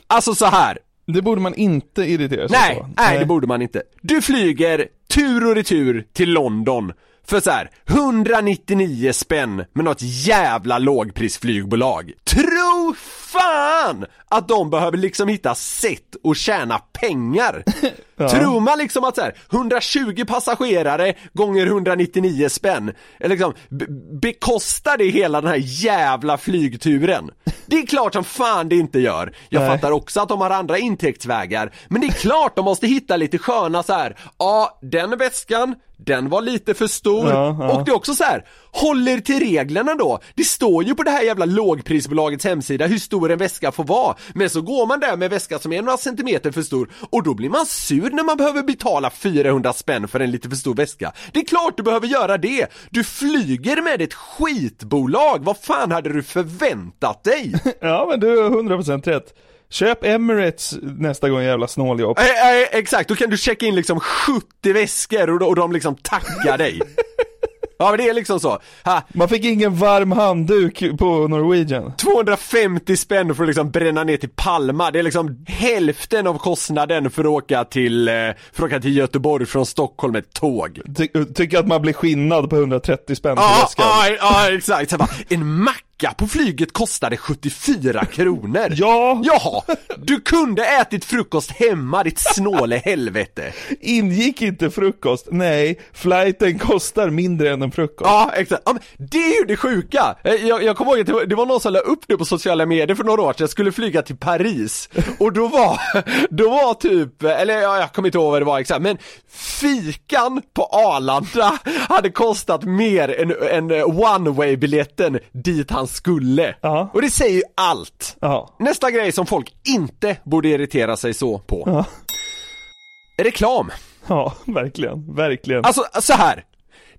Alltså så här. Det borde man inte irritera sig Nej, på. nej, det borde man inte. Du flyger tur och retur till London för så här 199 spänn med något jävla lågprisflygbolag. Tro fan att de behöver liksom hitta sätt att tjäna pengar. Ja. Tror man liksom att så här 120 passagerare gånger 199 spänn, eller liksom be- bekostar det hela den här jävla flygturen? Det är klart som fan det inte gör. Jag Nej. fattar också att de har andra intäktsvägar, men det är klart de måste hitta lite sköna så här. ja den väskan, den var lite för stor. Ja, ja. Och det är också så här. håller till reglerna då. Det står ju på det här jävla lågprisbolagets hemsida hur stor en väska får vara. Men så går man där med en väska som är några centimeter för stor och då blir man sur när man behöver betala 400 spänn för en lite för stor väska. Det är klart du behöver göra det. Du flyger med ett skitbolag. Vad fan hade du förväntat dig? Ja men du har 100% rätt. Köp Emirates nästa gång jävla snåljåp. Eh, eh, exakt, då kan du checka in liksom 70 väskor och, och de liksom tackar dig. Ja men det är liksom så. Ha, Man fick ingen varm handduk på Norwegian. 250 spänn för att liksom bränna ner till Palma, det är liksom hälften av kostnaden för att åka till, eh, för att åka till Göteborg från Stockholm med tåg. Ty tycker att man blir skinnad på 130 spänn för väskan. ja, exakt. Så jag bara, en macka på flyget kostade 74 kronor. Ja. Jaha, du kunde ätit frukost hemma ditt snåle helvete. Ingick inte frukost? Nej, flighten kostar mindre än en frukost. Ja, exakt. Ja, det är ju det sjuka! Eh, Jag, jag kommer ihåg att det var, det var någon som la upp det på sociala medier för några år sedan, jag skulle flyga till Paris och då var, då var typ, eller ja, jag kommer inte ihåg vad det var exakt, men fikan på Arlanda hade kostat mer än, än one way biljetten dit han skulle. Ja. Och det säger ju allt. Ja. Nästa grej som folk inte borde irritera sig så på. Ja. Reklam. Ja, verkligen, verkligen. Alltså, så här.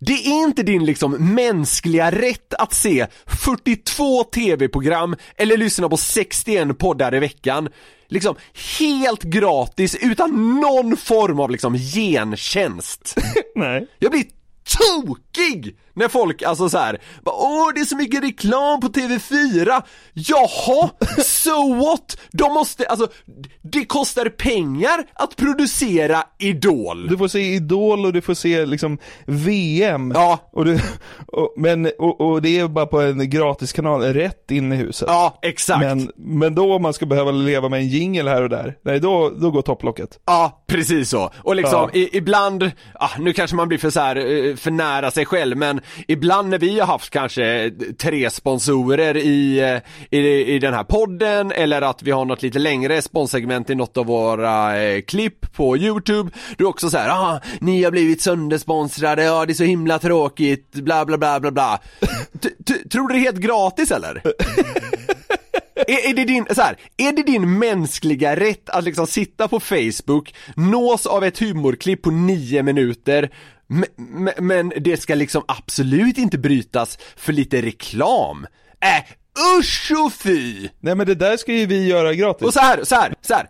Det är inte din liksom mänskliga rätt att se 42 tv-program eller lyssna på 61 poddar i veckan Liksom helt gratis utan någon form av liksom gentjänst Nej. Jag blir tokig när folk alltså så här, bara, åh det är så mycket reklam på TV4 Jaha, so what? De måste, alltså det kostar pengar att producera Idol Du får se Idol och du får se liksom VM. Ja. Och du, och, men, och, och det är bara på en gratis kanal rätt in i huset. Ja, exakt Men, men då om man ska behöva leva med en jingle här och där, nej då, då går topplocket. Ja, precis så. Och liksom Ja. i, ibland, ah, nu kanske man blir för så här, eh, för nära sig själv men ibland när vi har haft kanske tre sponsorer i, eh, i, i den här podden eller att vi har något lite längre sponsegment i något av våra eh, klipp på YouTube. Du är också så här, ah, ni har blivit söndersponsrade, ja det är så himla tråkigt, bla bla bla bla bla. Tror du det är helt gratis eller? Är, är, det din, så här, är det din mänskliga rätt att liksom sitta på Facebook, nås av ett humorklipp på nio minuter, m- m- men det ska liksom absolut inte brytas för lite reklam? Äh, usch och fy! Nej men det där ska ju vi göra gratis. Och så här, så här, så här.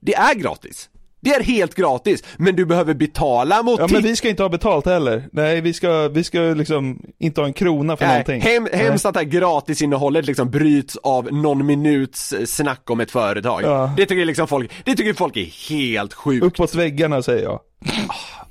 Det är gratis. Det är helt gratis, men du behöver betala mot Ja men vi ska inte ha betalt heller. Nej vi ska, vi ska liksom inte ha en krona för Nej, någonting. hem, hemskt att det här gratisinnehållet liksom bryts av någon minuts eh, snack om ett företag. Ja. Det tycker liksom folk, det tycker folk är helt sjukt. Uppåt väggarna säger jag.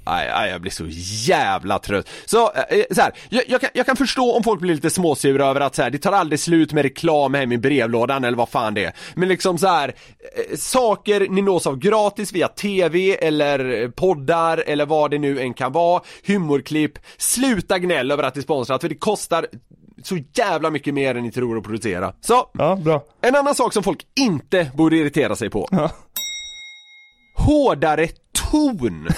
Nej, nej, jag blir så jävla trött. Så, eh, så här, jag, jag, kan, jag kan förstå om folk blir lite småsura över att så här, det tar aldrig slut med reklam hem i brevlådan eller vad fan det är. Men liksom så här, eh, saker ni nås av gratis via TV eller eh, poddar eller vad det nu än kan vara, humorklipp, sluta gnäll över att det är sponsrat för det kostar så jävla mycket mer än ni tror att producera. Så, Ja, bra. en annan sak som folk inte borde irritera sig på. Ja. Hårdare ton.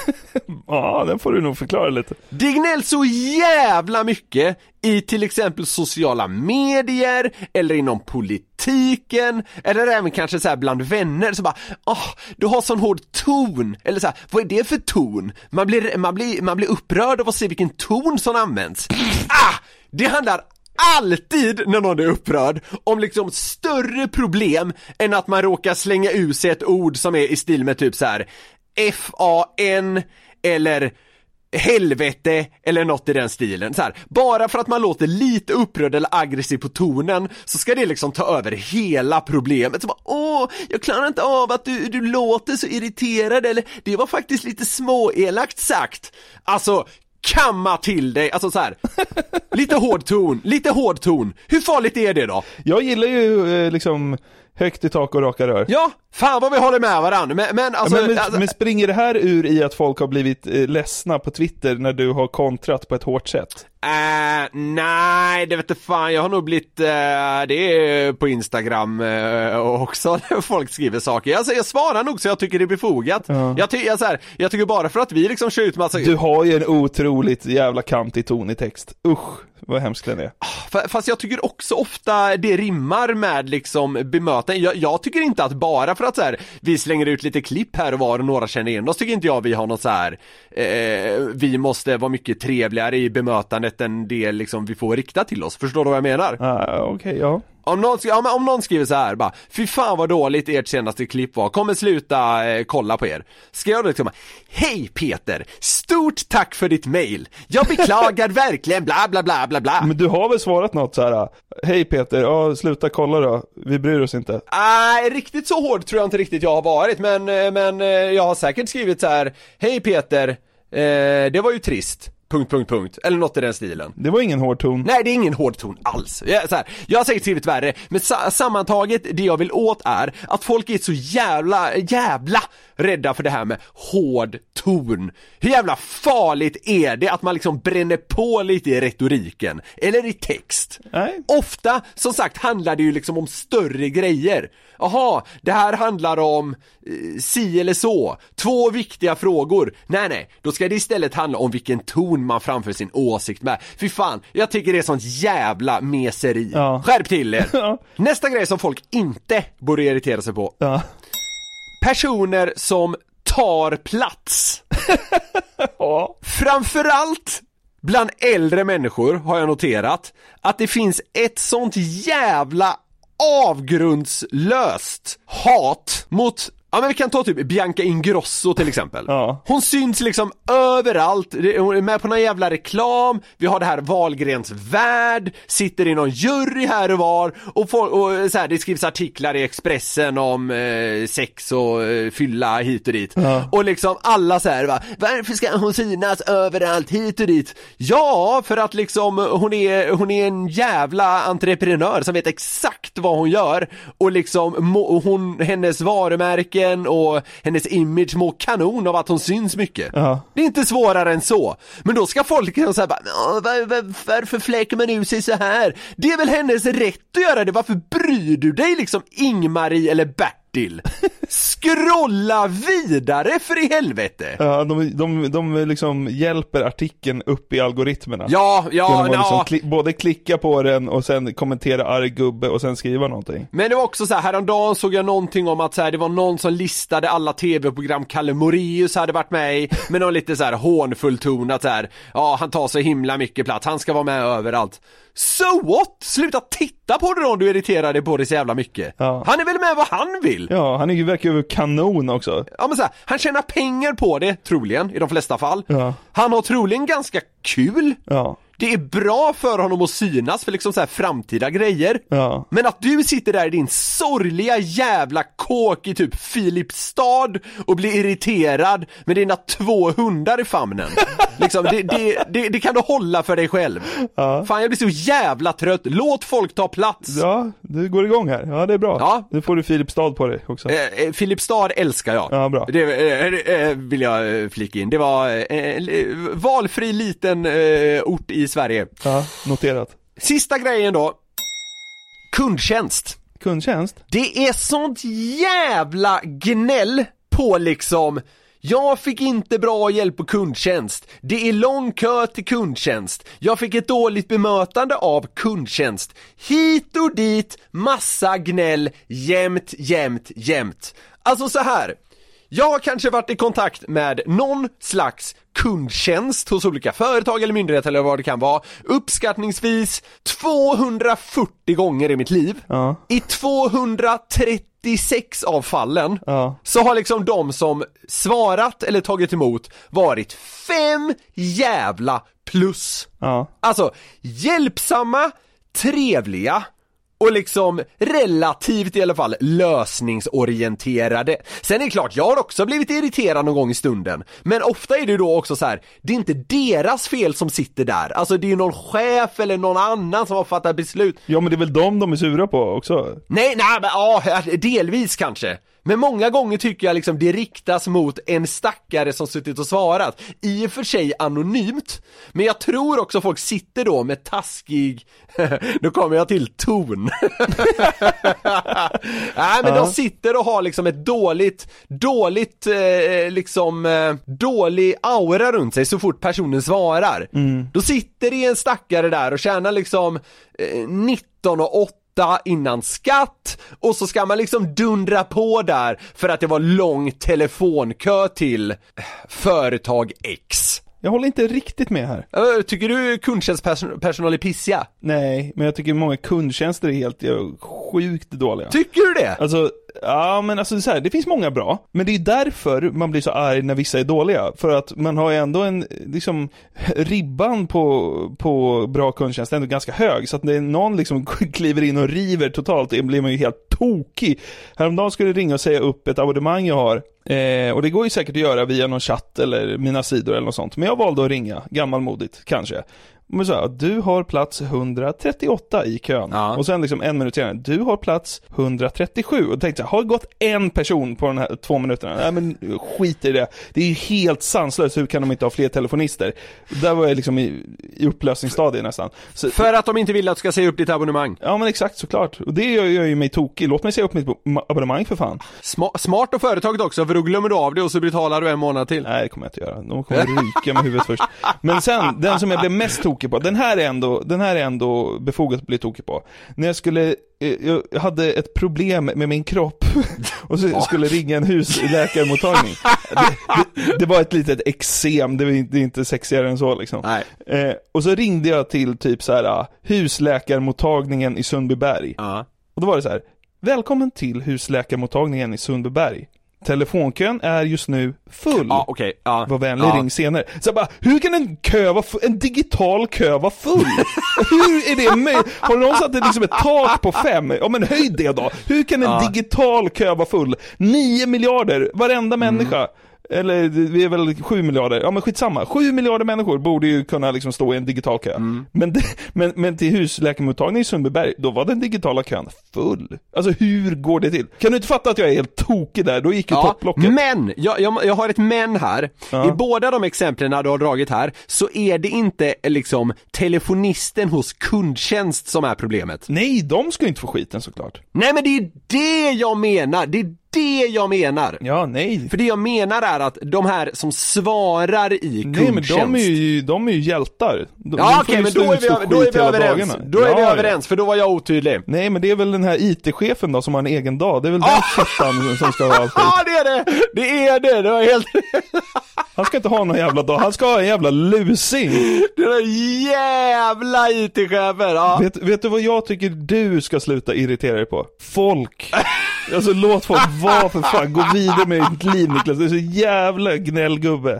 Ja, den får du nog förklara lite. Det gnälls så jävla mycket i till exempel sociala medier eller inom politiken eller även kanske så bland vänner så bara åh, du har sån hård ton eller så här, vad är det för ton? Man blir, man blir, man blir upprörd av att se vilken ton som används. Ah! Det handlar alltid när någon är upprörd om liksom större problem än att man råkar slänga ur sig ett ord som är i stil med typ så här F-A-N eller helvete eller något i den stilen. Så här, bara för att man låter lite upprörd eller aggressiv på tonen så ska det liksom ta över hela problemet. Så bara, Åh, jag klarar inte av att du, du låter så irriterad eller det var faktiskt lite småelakt sagt. Alltså, kamma till dig, alltså så här. lite hård ton, lite hård ton. Hur farligt är det då? Jag gillar ju eh, liksom högt i tak och raka rör. Ja, fan vad vi håller med varandra, men, men alltså, men, men, alltså men springer det här ur i att folk har blivit eh, ledsna på Twitter när du har kontrat på ett hårt sätt? Äh, nej, det vet fan, jag har nog blivit, eh, det är på Instagram eh, också när folk skriver saker. Alltså, jag svarar nog så jag tycker det är befogat. Ja. Jag, ty- jag, så här, jag tycker bara för att vi liksom kör ut massa... Du har ju en otroligt jävla kantig ton i text. Usch, vad hemskt den är. Fa- Fast jag tycker också ofta det rimmar med liksom bemötande. Jag, jag tycker inte att bara för att så här, vi slänger ut lite klipp här och var och några känner igen oss tycker inte jag vi har något så här. Eh, vi måste vara mycket trevligare i bemötandet än det liksom vi får rikta till oss. Förstår du vad jag menar? Ah, Okej, ja. Om någon, ja, om någon skriver så här bara, fy fan vad dåligt ert senaste klipp var, kommer sluta eh, kolla på er. Ska jag då liksom, hej Peter, stort tack för ditt mail, jag beklagar verkligen bla bla bla bla bla. Men du har väl svarat något så här. Hej Peter, ja sluta kolla då, vi bryr oss inte. Nej, riktigt så hård tror jag inte riktigt jag har varit, men, eh, men eh, jag har säkert skrivit så här, hej Peter, eh, det var ju trist. Punkt, punkt, punkt. Eller något i den stilen. Det var ingen hård ton. Nej, det är ingen hård ton alls. Jag, så här, jag har säkert skrivit värre, men sa sammantaget, det jag vill åt är att folk är så jävla, jävla rädda för det här med hård ton. Hur jävla farligt är det att man liksom bränner på lite i retoriken? Eller i text? Nej. Ofta, som sagt, handlar det ju liksom om större grejer. Jaha, det här handlar om eh, si eller så. Två viktiga frågor. Nej, nej, då ska det istället handla om vilken ton man framför sin åsikt med. Fy fan, jag tycker det är sånt jävla meseri. Ja. Skärp till er! Nästa grej som folk inte borde irritera sig på. Ja. Personer som tar plats. Framförallt bland äldre människor har jag noterat att det finns ett sånt jävla avgrundslöst hat mot Ja men vi kan ta typ Bianca Ingrosso till exempel. Hon syns liksom överallt, hon är med på någon jävla reklam, vi har det här Wahlgrens värld, sitter i någon jury här och var. Och, folk, och så här, det skrivs artiklar i Expressen om eh, sex och eh, fylla hit och dit. Och liksom alla så här, va, varför ska hon synas överallt hit och dit? Ja, för att liksom hon är, hon är en jävla entreprenör som vet exakt vad hon gör. Och liksom må, hon, hennes varumärken och hennes image mår kanon av att hon syns mycket. Ja. Det är inte svårare än så. Men då ska folk liksom säga bara, "Ja, var, var, varför fläker man ur sig så här? Det är väl hennes rätt att göra det, varför bryr du dig liksom Ingmarie eller Bertil? Scrolla vidare för i helvete! Ja, de, de, de liksom hjälper artikeln upp i algoritmerna. Ja, ja, att ja. liksom kli, både klicka på den och sen kommentera arg gubbe och sen skriva någonting. Men det var också så här, häromdagen såg jag någonting om att så här, det var någon som listade alla tv-program Kalle Moraeus hade varit med i, med någon lite så här hånfull ton att så här, ja han tar så himla mycket plats, han ska vara med överallt. So what? Sluta titta på det då om du irriterar dig på det så jävla mycket. Han är väl med vad han vill? Ja, han är ju verkar ju kanon också. Ja men så här, han tjänar pengar på det, troligen, i de flesta fall. Ja. Han har troligen ganska kul. Ja. Det är bra för honom att synas för liksom så här framtida grejer. Ja. Men att du sitter där i din sorgliga jävla kåk i typ Filipstad och blir irriterad med dina två hundar i famnen. liksom, det, det, det, det kan du hålla för dig själv. Fan jag blir så jävla trött, låt folk ta plats. Ja, du går igång här. Ja, det är bra. Ja. Nu får du Filipstad på dig också. Eh, eh, Filipstad älskar jag. Ja, bra. Det eh, eh, vill jag eh, flika in. Det var eh, eh, valfri liten eh, ort i Sverige. Ja, noterat. Sista grejen då. Kundtjänst. Kundtjänst? Det är sånt jävla gnäll på liksom jag fick inte bra hjälp på kundtjänst. Det är lång kö till kundtjänst. Jag fick ett dåligt bemötande av kundtjänst. Hit och dit, massa gnäll, jämt, jämt, jämt. Alltså så här. Jag har kanske varit i kontakt med någon slags kundtjänst hos olika företag eller myndigheter eller vad det kan vara uppskattningsvis 240 gånger i mitt liv. Ja. I 236 av fallen Ja. så har liksom de som svarat eller tagit emot varit fem jävla plus. Ja. Alltså hjälpsamma, trevliga och liksom relativt i alla fall lösningsorienterade. Sen är det klart, jag har också blivit irriterad någon gång i stunden. Men ofta är det då också så här, det är inte deras fel som sitter där. Alltså det är någon chef eller någon annan som har fattat beslut. Ja men det är väl dem de är sura på också? Nej, nej, men ja, delvis kanske. Men många gånger tycker jag liksom det riktas mot en stackare som suttit och svarat. I och för sig anonymt, men jag tror också folk sitter då med taskig, nu kommer jag till ton. Nej men Ja. de sitter och har liksom ett dåligt, dåligt eh, liksom, eh, dålig aura runt sig så fort personen svarar. Då sitter det en stackare där och tjänar liksom eh, 19 och 8 innan skatt och så ska man liksom dundra på där för att det var lång telefonkö till företag X. Jag håller inte riktigt med här. Tycker du kundtjänstpersonal är pissiga? Nej, men jag tycker många kundtjänster är helt sjukt dåliga. Tycker du det? Alltså, ja men alltså så här, det finns många bra, men det är därför man blir så arg när vissa är dåliga. För att man har ju ändå en, liksom, ribban på, på bra kundtjänst är ändå ganska hög. Så att när någon liksom kliver in och river totalt, då blir man ju helt tokig. Häromdagen skulle jag ringa och säga upp ett abonnemang jag har. Eh, och det går ju säkert att göra via någon chatt eller mina sidor eller något sånt. Men jag valde att ringa, gammalmodigt kanske. Men så här, du har plats 138 i kön. Och sen liksom en minut senare, du har plats 137. Och tänkte jag, har det gått en person på de här två minuterna? Nej men skit i det. Det är ju helt sanslöst, hur kan de inte ha fler telefonister? Där var jag liksom i, i upplösningsstadiet nästan. Så, För att de inte vill att du ska säga upp ditt abonnemang. Ja men exakt såklart. Och det gör, gör ju mig tokig. Låt mig säga upp mitt bo- abonnemang för fan. Sma- smart och företaget också, för då glömmer du av det och så betalar du en månad till. Nej det kommer jag inte göra. De kommer ryka med huvudet först. Men sen, den som jag blev mest tokig på, den här är ändå, den här är ändå befogat att bli tokig på. När jag skulle, eh, jag hade ett problem med min kropp och så skulle ringa en husläkarmottagning. Det, det, det var ett litet eksem, det, var inte- det är inte sexigare än så liksom. Eh, och så ringde jag till typ så här ah, husläkarmottagningen i Sundbyberg. Och då var det så här, välkommen till husläkarmottagningen i Sundbyberg. Telefonkön är just nu full. Ja, okej. Ja. Var vänlig, Ja. ring senare. Så jag bara, hur kan en kö vara fu- en digital kö vara full? hur är det möjligt? Har någon satt liksom ett tak på fem? Ja men höj det då. Hur kan en Ja. digital kö vara full? 9 miljarder, varenda Mm. människa. Eller vi är väl 7 miljarder, ja men skitsamma. 7 miljarder människor borde ju kunna liksom stå i en digital kö. Mm. Men, det, men, men till husläkarmottagningen i Sundbyberg, då var den digitala kön full. Alltså hur går det till? Kan du inte fatta att jag är helt tokig där? Då gick ju Ja, topplocket. men, jag, jag, jag har ett men här. Ja. I båda de exemplen du har dragit här, så är det inte eh, liksom telefonisten hos kundtjänst som är problemet. Nej, de ska inte få skiten såklart. Nej men det är det jag menar, det är det jag menar. Ja, nej. För det jag menar är att de här som svarar i Nej men kundtjänst de är ju, de är ju hjältar. De, Ja okej ju men då är vi, då är vi överens. dagarna. Då är vi Ja, ja. överens, för då var jag otydlig. Nej men det är väl den här IT-chefen då som har en egen dag, det är väl den fittan som ska ha all skit. Ja det är det! Det är det, det var helt Han ska inte ha någon jävla dag, han ska ha en jävla lusing. Det där jävla IT-chefer, ja. Vet, vet du vad jag tycker du ska sluta irritera dig på? Folk. Alltså låt folk vara för fan, gå vidare med ditt liv Niklas, du är så jävla gnällgubbe.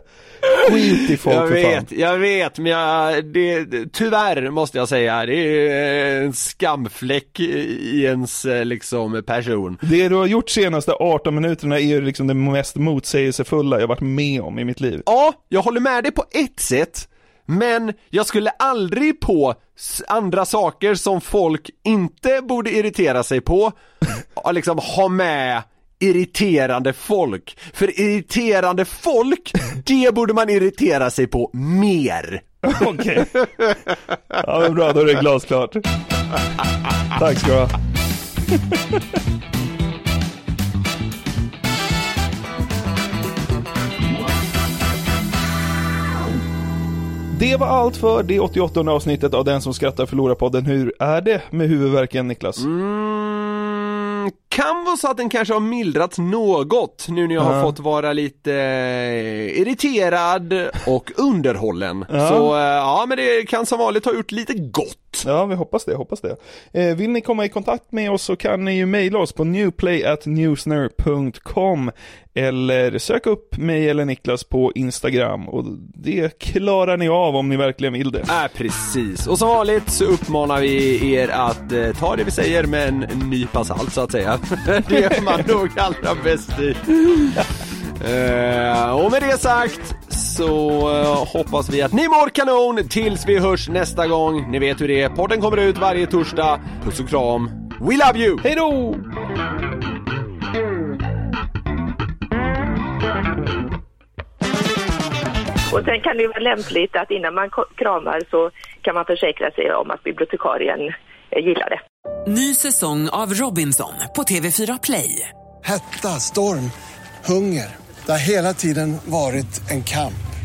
Skit i folk jag för fan. vet, jag vet men jag, det, tyvärr måste jag säga, det är en skamfläck i i ens eh, liksom person. Det du har gjort senaste 18 minuterna är ju liksom det mest motsägelsefulla jag varit med om i mitt liv. Ja, jag håller med dig på ett sätt, men jag skulle aldrig på andra saker som folk inte borde irritera sig på, liksom ha med irriterande folk. För irriterande folk, det borde man irritera sig på mer. Okej. Ja men bra, då är det glasklart. Tack ska du ha. Det var allt för det 88 avsnittet av Den som skrattar förlorar podden. Hur är det med huvudvärken Niklas? Mm, kan vara så att den kanske har mildrats något nu när jag har fått vara lite eh, irriterad och underhållen. Ja. Så eh, ja, men det kan som vanligt ha gjort lite gott. Ja, vi hoppas det, hoppas det. Eh, vill ni komma i kontakt med oss så kan ni ju mejla oss på newplay.newsner.com eller sök upp mig eller Niklas på Instagram och det klarar ni av om ni verkligen vill det. Äh, precis. Och som vanligt så uppmanar vi er att eh, ta det vi säger med en nypa salt så att säga. det gör man nog allra bäst i. Eh, och med det sagt så eh, hoppas vi att ni mår kanon tills vi hörs nästa gång. Ni vet hur det är. Podden kommer ut varje torsdag. Puss och kram. We love you! Hej då! Och sen kan det ju vara lämpligt att innan man kramar så kan man försäkra sig om att bibliotekarien eh, gillar det. Ny säsong av Robinson på TV4 Play. Hetta, storm, hunger. Det har hela tiden varit en kamp.